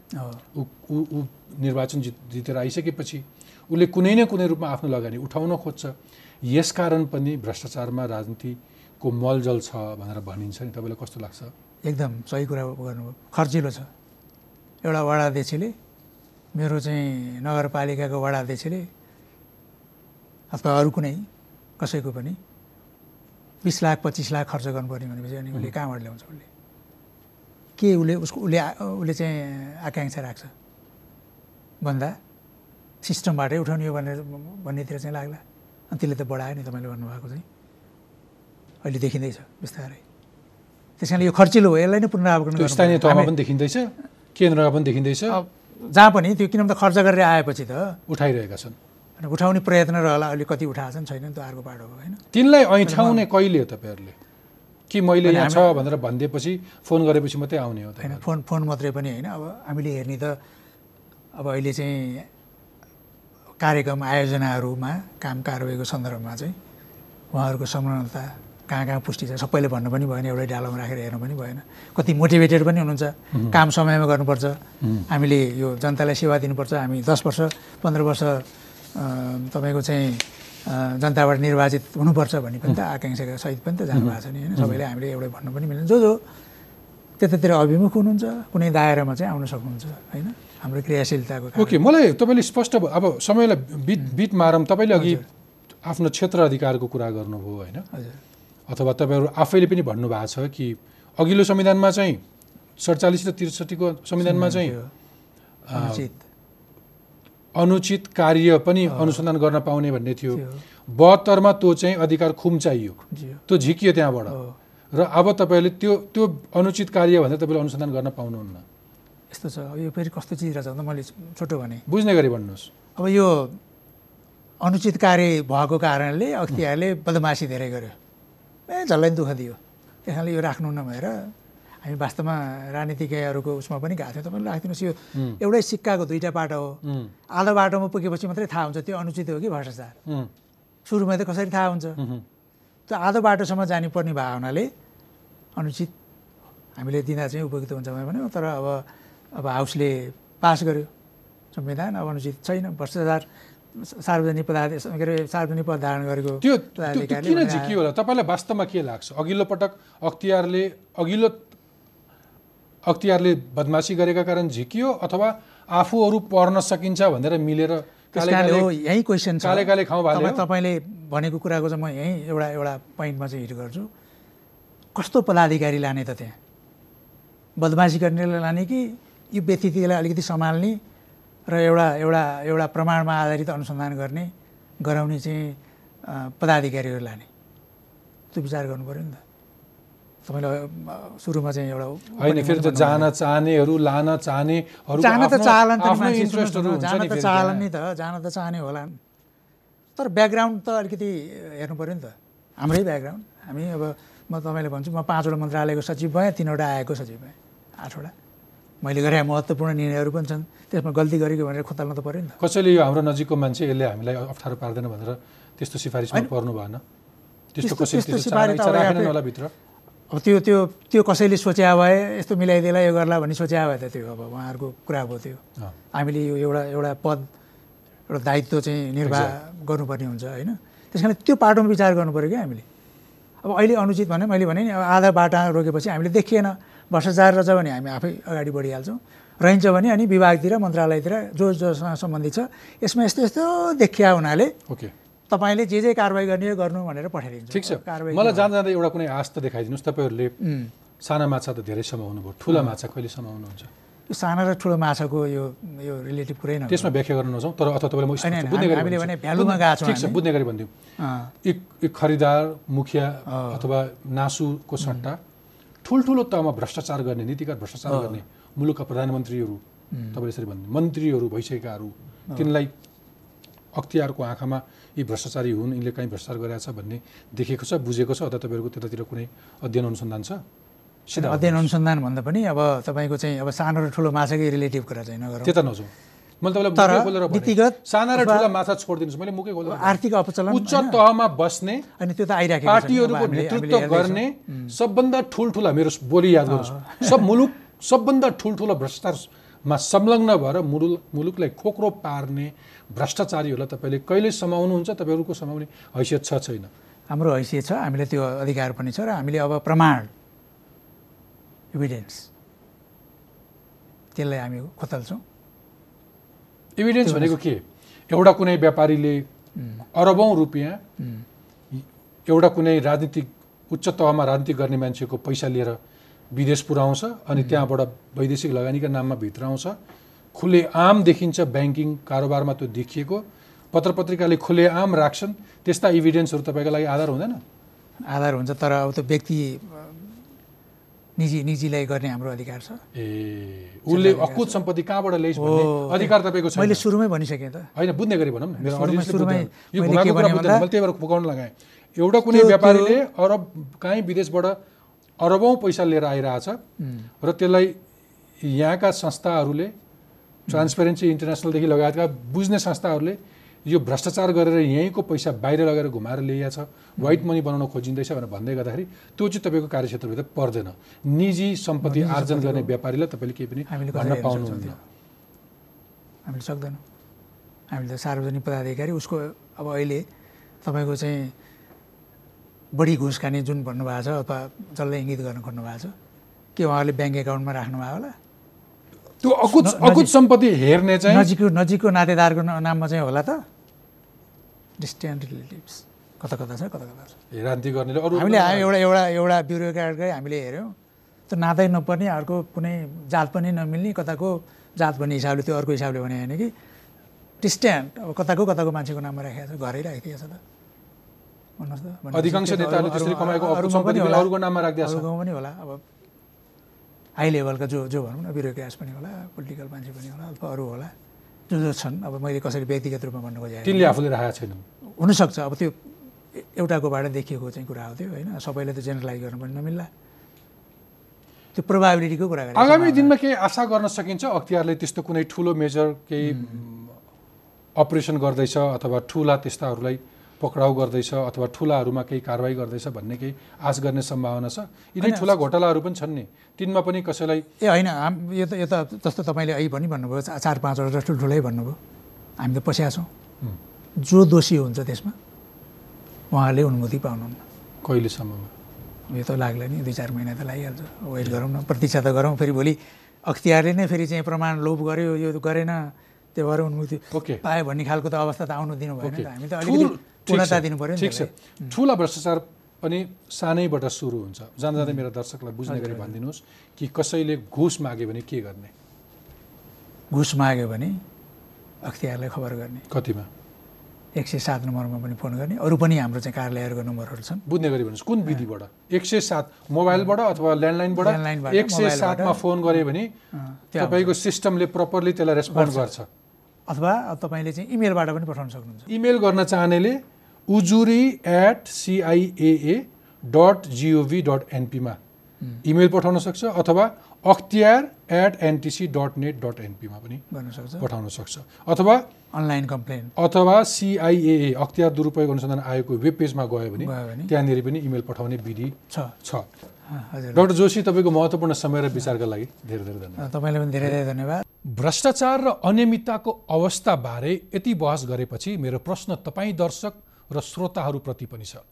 ऊ निर्वाचन जित जितेर आइसकेपछि उसले कुनै न कुनै रूपमा आफ्नो लगानी उठाउन खोज्छ। यसकारण पनि भ्रष्टाचारमा राजनीतिको मलजल छ भनेर भनिन्छ नि। तपाईँलाई कस्तो लाग्छ? एकदम सही कुरा गर्नुभयो। खर्चिलो छ। एउटा वडा अध्यक्षले मेरो चाहिँ नगरपालिकाको वडा अध्यक्षले अथवा अरू कुनै कसैको पनि बिस लाख पच्चिस लाख खर्च गर्नुपर्ने भनेपछि अनि उसले कहाँबाट ल्याउँछ उसले। के उसले उसको उसले उसले चाहिँ आकाङ्क्षा राख्छ? भन्दा सिस्टमबाटै उठाउने हो भनेर भन्नेतिर चाहिँ लाग्ला। अनि त्यसले त बढायो नि तपाईँले भन्नुभएको चाहिँ। अहिले देखिँदैछ बिस्तारै। त्यस कारणले यो खर्चिलो हो यसलाई नै गर्नुपर्छ। स्थानीय तहमा हामी- पनि देखिँदैछ केन्द्रमा पनि देखिँदैछ। जहाँ पनि त्यो किनभने त खर्च गरेर आएपछि त उठाइरहेका छन्। उठाउने प्रयत्न रहला अहिले कति उठाएछन् छैन त्यो अर्को हो होइन? तिनलाई ऐठाउने कहिले हो तपाईँहरूले कि मैले यहाँ छ भनेर भनिदिएपछि फोन गरेपछि मात्रै आउने हो होइन फोन फोन मात्रै पनि होइन। अब हामीले हेर्ने त अब अहिले चाहिँ कार्यक्रम आयोजनाहरूमा काम कारवाहीको सन्दर्भमा चाहिँ उहाँहरूको संलग्नता कहाँ कहाँ पुष्टि छ? सबैले भन्नु पनि भएन एउटै डालोमा राखेर हेर्नु पनि भएन। कति मोटिभेटेड पनि हुनुहुन्छ। काम समयमा गर्नुपर्छ। हामीले यो जनतालाई सेवा दिनुपर्छ। हामी दस वर्ष पन्ध्र वर्ष तपाईँको चाहिँ जनताबाट निर्वाचित हुनुपर्छ भन्ने पनि त आकाङ्क्षाका सहित पनि त जानुभएको छ नि होइन? सबैले हामीले एउटै भन्नु पनि मिल्दैन। जो जो त्यतातिर अभिमुख हुनुहुन्छ कुनै दायरामा चाहिँ आउन सक्नुहुन्छ होइन? हाम्रो क्रियाशीलताको। ओके मलाई तपाईँले स्पष्ट अब समयलाई बिट बिट मारौँ। तपाईँले अघि आफ्नो क्षेत्र अधिकारको कुरा गर्नुभयो होइन? हजुर। अथवा तपाईँहरू आफैले पनि भन्नुभएको छ कि अघिल्लो संविधानमा चाहिँ सडचालिस र त्रिसठीको संविधानमा चाहिँ अनुचित। अनुचित कार्य पनि अनुसन्धान गर्न पाउने भन्ने थियो। बहत्तरमा त्यो चाहिँ अधिकार खुम्चाइयो त्यो झिकियो त्यहाँबाट। र अब तपाईँले त्यो त्यो अनुचित कार्य भनेर तपाईँले अनुसन्धान गर्न पाउनुहुन्न। यस्तो छ। यो फेरि कस्तो चिज रहेछ भन्दा मैले छोटो भने। बुझ्ने गरी भन्नुहोस्। अब यो अनुचित कार्य भएको कारणले अख्तियारले बदमासी धेरै गर्यो। ए झल्लै दुःख दियो। त्यस कारणले यो राख्नु नभएर हामी वास्तवमा राजनीतिज्ञहरूको उसमा पनि गएको थियौँ। तपाईँले राखिदिनुहोस्। यो एउटै सिक्काको दुईवटा पाटो हो। आधो बाटोमा पुगेपछि मात्रै थाहा हुन्छ। त्यो अनुचित हो कि भ्रष्टाचार? सुरुमा त कसरी थाहा हुन्छ? त्यो आधो बाटोसम्म जानुपर्ने भएको हुनाले अनुचित हामीले दिँदा चाहिँ उपयुक्त हुन्छ भने तर अब अब हाउसले पास गर्यो। संविधान अब अनुचित छैन। भ्रष्टाचार सार्वजनिक पदार्थ के अरे सार्वजनिक पद धारण गरेको त्यो किन झिकियो होला? तपाईँलाई वास्तवमा के लाग्छ? अघिल्लो पटक अख्तियारले अघिल्लो अख्तियारले बदमासी गरेका कारण झिकियो अथवा आफूहरू पढ्न सकिन्छ भनेर मिलेर यही क्वेसन छ? तपाईँले भनेको कुराको चाहिँ म यहीँ एउटा एउटा पोइन्टमा चाहिँ हिट गर्छु। कस्तो पदाधिकारी लाने त त्यहाँ? बदमासी गर्नेलाई लाने कि यो व्यतिथिलाई अलिकति सम्हाल्ने? र एउटा एउटा एउटा प्रमाणमा आधारित अनुसन्धान गर्ने गराउने चाहिँ पदाधिकारीहरू लाने त्यो विचार गर्नु पऱ्यो नि त। तपाईँले सुरुमा चाहिँ एउटा होइन फेरि त जान चाहनेहरू लान चाहनेहरू जान त हुन्छ जान त त्यहाँ। नि त जान त चाहने होला तर ब्याकग्राउन्ड त अलिकति हेर्नु पऱ्यो नि त। हाम्रै ब्याकग्राउन्ड हामी अब म तपाईँले भन्छु म पाँचवटा मन्त्रालयको सचिव भएँ तिनवटा आएको सचिव भएँ आठवटा। मैले गरे महत्त्वपूर्ण निर्णयहरू पनि छन्। त्यसमा गल्ती गरेको भनेर खोताल्नु त पऱ्यो नि त। कसैले यो हाम्रो नजिकको मान्छे यसले हामीलाई अप्ठ्यारो पार्दैन भनेर त्यस्तो सिफारिसमा होइन। पर्नु भएन। त्यस्तो कसैले सिफारिस अब राखेनन् आफै- होला भित्र। अब त्यो त्यो त्यो कसैले सोच्या भए यस्तो मिलाइदिएला यो गर्ला भन्ने सोच्या भए त त्यो अब उहाँहरूको कुरा भयो त्यो। हामीले यो एउटा एउटा पद एउटा दायित्व चाहिँ निर्वाह गर्नुपर्ने हुन्छ होइन? त्यस कारण त्यो पाटोमा विचार गर्नु पऱ्यो क्या हामीले। अब अहिले अनुचित भने मैले भने नि अब आधा बाटा रोकेपछि हामीले देखिएन। भ्रष्टाचार रहेछ भने हामी आफै अगाडि बढिहाल्छौँ। रहन्छ भने अनि विभागतिर मन्त्रालयतिर जो जोसँग सम्बन्धित छ यसमा यस्तो यस्तो देखिया हुनाले ओके। तपाईँले जे जे कारवाही गर्ने गर्नु भनेर पठाइदिन्छ। ठिक छ। कारवाही मलाई जाँदा जाँदा एउटा कुनै आश त देखाइदिनुहोस्। तपाईँहरूले. साना माछा त धेरै समाउनु भयो। ठुला माछा कहिले समाउनुहुन्छ? यो सानो र ठुलो माछाको यो यो रिलेटिभ कुरै। त्यसमा व्याख्या गर्न नजाउँ तर अथवा तपाईँलाई हामीले। भने भ्यालुमा गएको छौँ ठिक छ। बुझ्ने गरी भनिदिउँ। एक खरिदार मुखिया अथवा नासुको सट्टा ठुल्ठुलो तहमा भ्रष्टाचार गर्ने नीतिगत भ्रष्टाचार गर्ने मुलुकका प्रधानमन्त्रीहरू तपाईँले यसरी भन्नु मन्त्रीहरू भइसकेकाहरू तिनलाई अख्तियारको आँखामा यी भ्रष्टाचारी हुन् यिनले कहीँ भ्रष्टाचार गरेका छ भन्ने देखेको छ बुझेको छ अथवा तपाईँहरूको त्यतातिर कुनै अध्ययन अनुसन्धान छ? सिधा अध्ययन अनुसन्धान भन्दा पनि अब तपाईँको चाहिँ अब सानो र ठुलो माछाकै रिलेटिभ कुरा चाहिँ नगरौँ। त्यता नजाउँ मैले तपाईँलाई साना र ठुला माछा छोडिदिनुहोस् मैले मुखै खोलेर भनेँ। आर्थिक अपचलन उच्च? तहमा बस्ने अनि त्यो त। अब पार्टीहरूको नेतृत्व। गर्ने सबभन्दा ठुल्ठुला मेरो बोली याद गर्नुहोस् सब मुलुक सबभन्दा ठुल्ठुलो भ्रष्टाचारमा संलग्न भएर मुलुक मुलुकलाई खोक्रो पार्ने भ्रष्टाचारीहरूलाई तपाईँले कहिले समाउनुहुन्छ तपाईँहरूको समाउने हैसियत छ छैन हाम्रो हैसियत छ हामीले त्यो अधिकार पनि छ र हामीले अब प्रमाण इभिडेन्स त्यसलाई हामी खोतल्छौँ इभिडेन्स भनेको के? एउटा कुनै व्यापारीले अरबौँ रुपियाँ एउटा कुनै राजनीतिक उच्च तहमा राजनीति गर्ने मान्छेको पैसा लिएर विदेश पुऱ्याउँछ अनि त्यहाँबाट वैदेशिक लगानीका नाममा भित्र आउँछ खुले आम देखिन्छ ब्याङ्किङ कारोबारमा त्यो देखिएको। पत्र पत्रिकाले खुले आम राख्छन्। त्यस्ता इभिडेन्सहरू तपाईँको लागि आधार हुँदैन? आधार हुन्छ तर अब त्यो व्यक्ति निजी निजीलाई गर्ने हाम्रो अधिकार छ। ए उसले अकुत सम्पत्ति कहाँबाट ल्याइस् भन्ने। अधिकार तपाईँको छैन। मैले सुरुमै भनिसकेँ त। होइन बुझ्ने गरी भनौँ न त्यही भएर फुकाउन लगाएँ। एउटा कुनै व्यापारीले अरब काहीँ विदेशबाट अरबौँ पैसा लिएर आइरहेछ र त्यसलाई यहाँका संस्थाहरूले ट्रान्सपेरेन्सी इन्टरनेसनलदेखि लगायतका बुझ्ने संस्थाहरूले यो भ्रष्टाचार गरेर यहीँको पैसा बाहिर लगेर घुमाएर ल्याइएको छ व्हाइट मनी बनाउन खोजिँदैछ भनेर भन्दै गर्दाखेरि त्यो चाहिँ तपाईँको कार्यक्षेत्रभित्र पर्दैन। निजी सम्पत्ति आर्जन गर्ने व्यापारीलाई तपाईँले केही पनि हामीले भन्न पाउनुहुन्न। हामीले सक्दैनौँ। हामीले त सार्वजनिक पदाधिकारी उसको अब अहिले तपाईँको चाहिँ बढी घुस खाने जुन भन्नुभएको छ अथवा जसलाई इङ्गित गर्न खोज्नु भएको छ के उहाँहरूले ब्याङ्क एकाउन्टमा राख्नुभयो होला? त्यो अकुत अकुत सम्पत्ति हेर्ने चाहिँ नजिकको नजिकको नातेदारको नाममा चाहिँ होला त? डिस्टेन्ट रिलेटिभ्स कता कता छ कता कता छ। रान्ति गर्नेले अरू हामीले हामी एउटा एउटा एउटा ब्युरोक्राटकै हामीले हेऱ्यौँ। त्यो नातै नपर्ने अर्को कुनै जात पनि नमिल्ने कताको जात भन्ने हिसाबले त्यो अर्को हिसाबले भने होइन कि डिस्ट्यान्ट अब कताको कताको मान्छेको नाममा राखेको छ घरै राखिदिएको छ त। भन्नुहोस् त। अधिकांश अरूकोमा पनि होला। अब हाई लेभलका जो जो भनौँ न ब्युरोक्राट्स पनि होला पोलिटिकल मान्छे पनि होला अथवा अरू होला। जो जो छन् अब मैले कसरी व्यक्तिगत रूपमा भन्नु खोजेँ तिनले आफूले राखेका छैनन्। हुनसक्छ। अब त्यो एउटाकोबाट देखिएको चाहिँ कुरा हो त्यो होइन? सबैले त जेनरलाइज गर्नु पनि नमिल्ला। त्यो प्रोभाबिलिटीको कुरा गरेको आगामी दिनमा केही आशा गर्न सकिन्छ? अख्तियारले त्यस्तो कुनै ठुलो मेजर केही अपरेसन गर्दैछ अथवा ठुला त्यस्ताहरूलाई पक्राउ गर्दैछ अथवा ठुलाहरूमा केही कारवाही गर्दैछ भन्ने केही आश गर्ने सम्भावना छ? यिनै ठुला घोटालाहरू पनि छन् नि। तिनमा पनि कसैलाई ए होइन। यो त यो त जस्तो तपाईँले अहिले पनि भन्नुभयो चार पाँचवटा ठुल्ठुलै भन्नुभयो। हामी त पस्या छौँ। जो दोषी हुन्छ त्यसमा उहाँहरूले अनुमति पाउनुहुन्न। कहिलेसम्ममा यो त लाग्ला नि। दुई चार महिना त लागिहाल्छ। वेट गरौँ न। प्रतीक्षा त गरौँ। फेरि भोलि अख्तियारले नै फेरि चाहिँ प्रमाण लोप गर्यो यो गरेन। त्यो भएर अनुमति पायो भन्ने खालको त अवस्था त आउनु दिनु भएन त। हामी त अलिकति पूर्णता दिनु पऱ्यो नि ठिक छ। ठुला भ्रष्टाचार पनि सानैबाट सुरु हुन्छ। जाँदा जाँदै मेरा दर्शकलाई बुझ्ने गरी भनिदिनुहोस् कि कसैले घुस माग्यो भने के गर्ने? घुस माग्यो भने अख्तियारलाई खबर गर्ने। कतिमा? एक सय सात नम्बरमा पनि फोन गर्ने। अरू पनि हाम्रो चाहिँ कार्यालयहरूको नम्बरहरू छन्। बुझ्ने गरी भन्नुहोस् कुन विधिबाट? एक सय सात मोबाइलबाट अथवा ल्यान्डलाइनबाट? एक सय। सातमा फोन गऱ्यो भने तपाईँको सिस्टमले प्रपरली त्यसलाई रेस्पोन्ड गर्छ। अथवा तपाईँले चाहिँ इमेलबाट पनि पठाउन सक्नुहुन्छ। इमेल गर्न चाहनेले उजुरी at CIAA dot gov dot एनपीमा email पठाउन सक्छ अथवा अख्तियार at NTC dot net dot एनपीमा पनि गर्न सक्छ। पठाउन सक्छ। अथवा अनलाइन कम्प्लेन। अथवा सिआइएए अख्तियार दुरुपयोग अनुसन्धान आयोगको वेब पेजमा गयो भने त्यहाँनिर पनि इमेल पठाउने विधि छ। छ। डाक्टर जोशी तपाईँको महत्त्वपूर्ण समय र विचारका लागि धेरै धेरै धन्यवाद। तपाईँलाई पनि धेरै धेरै धन्यवाद। भ्रष्टाचार र अनियमितताको अवस्थाबारे यति बहस गरेपछि मेरो प्रश्न तपाईँ दर्शक र श्रोताहरूप्रति पनि छ।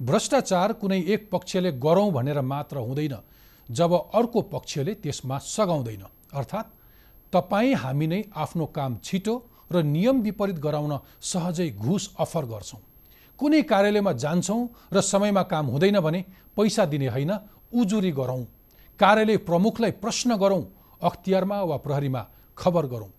भ्रष्टाचार कुनै एक पक्षले गरौँ भनेर मात्र हुँदैन जब अर्को पक्षले त्यसमा सघाउँदैन। अर्थात् तपाईँ हामी नै आफ्नो काम छिटो र नियम विपरीत गराउन सहजै घुस अफर गर्छौँ। कुनै कार्यालयमा जान्छौँ र समयमा काम हुँदैन भने पैसा दिने होइन उजुरी गरौँ कार्यालय प्रमुखलाई प्रश्न गरौँ अख्तियारमा वा प्रहरीमा खबर गरौँ।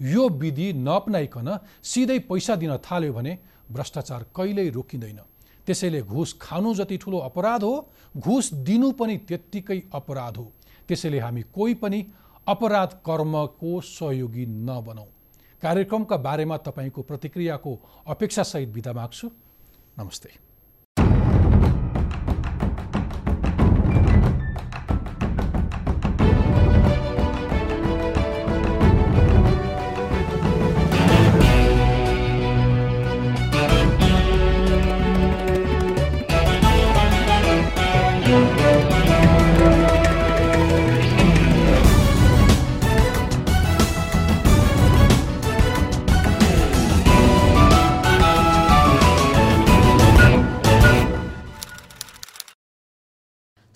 यो विधि नअपनाइकन सिधै पैसा दिन थाल्यो भने भ्रष्टाचार कहिल्यै रोकिँदैन। त्यसैले घुस खानु जति ठुलो अपराध हो घुस दिनु पनि त्यत्तिकै अपराध हो। त्यसैले हामी कोही पनि अपराध कर्मको सहयोगी नबनौँ। कार्यक्रमका बारेमा तपाईँको प्रतिक्रियाको अपेक्षासहित बिदा माग्छु। नमस्ते।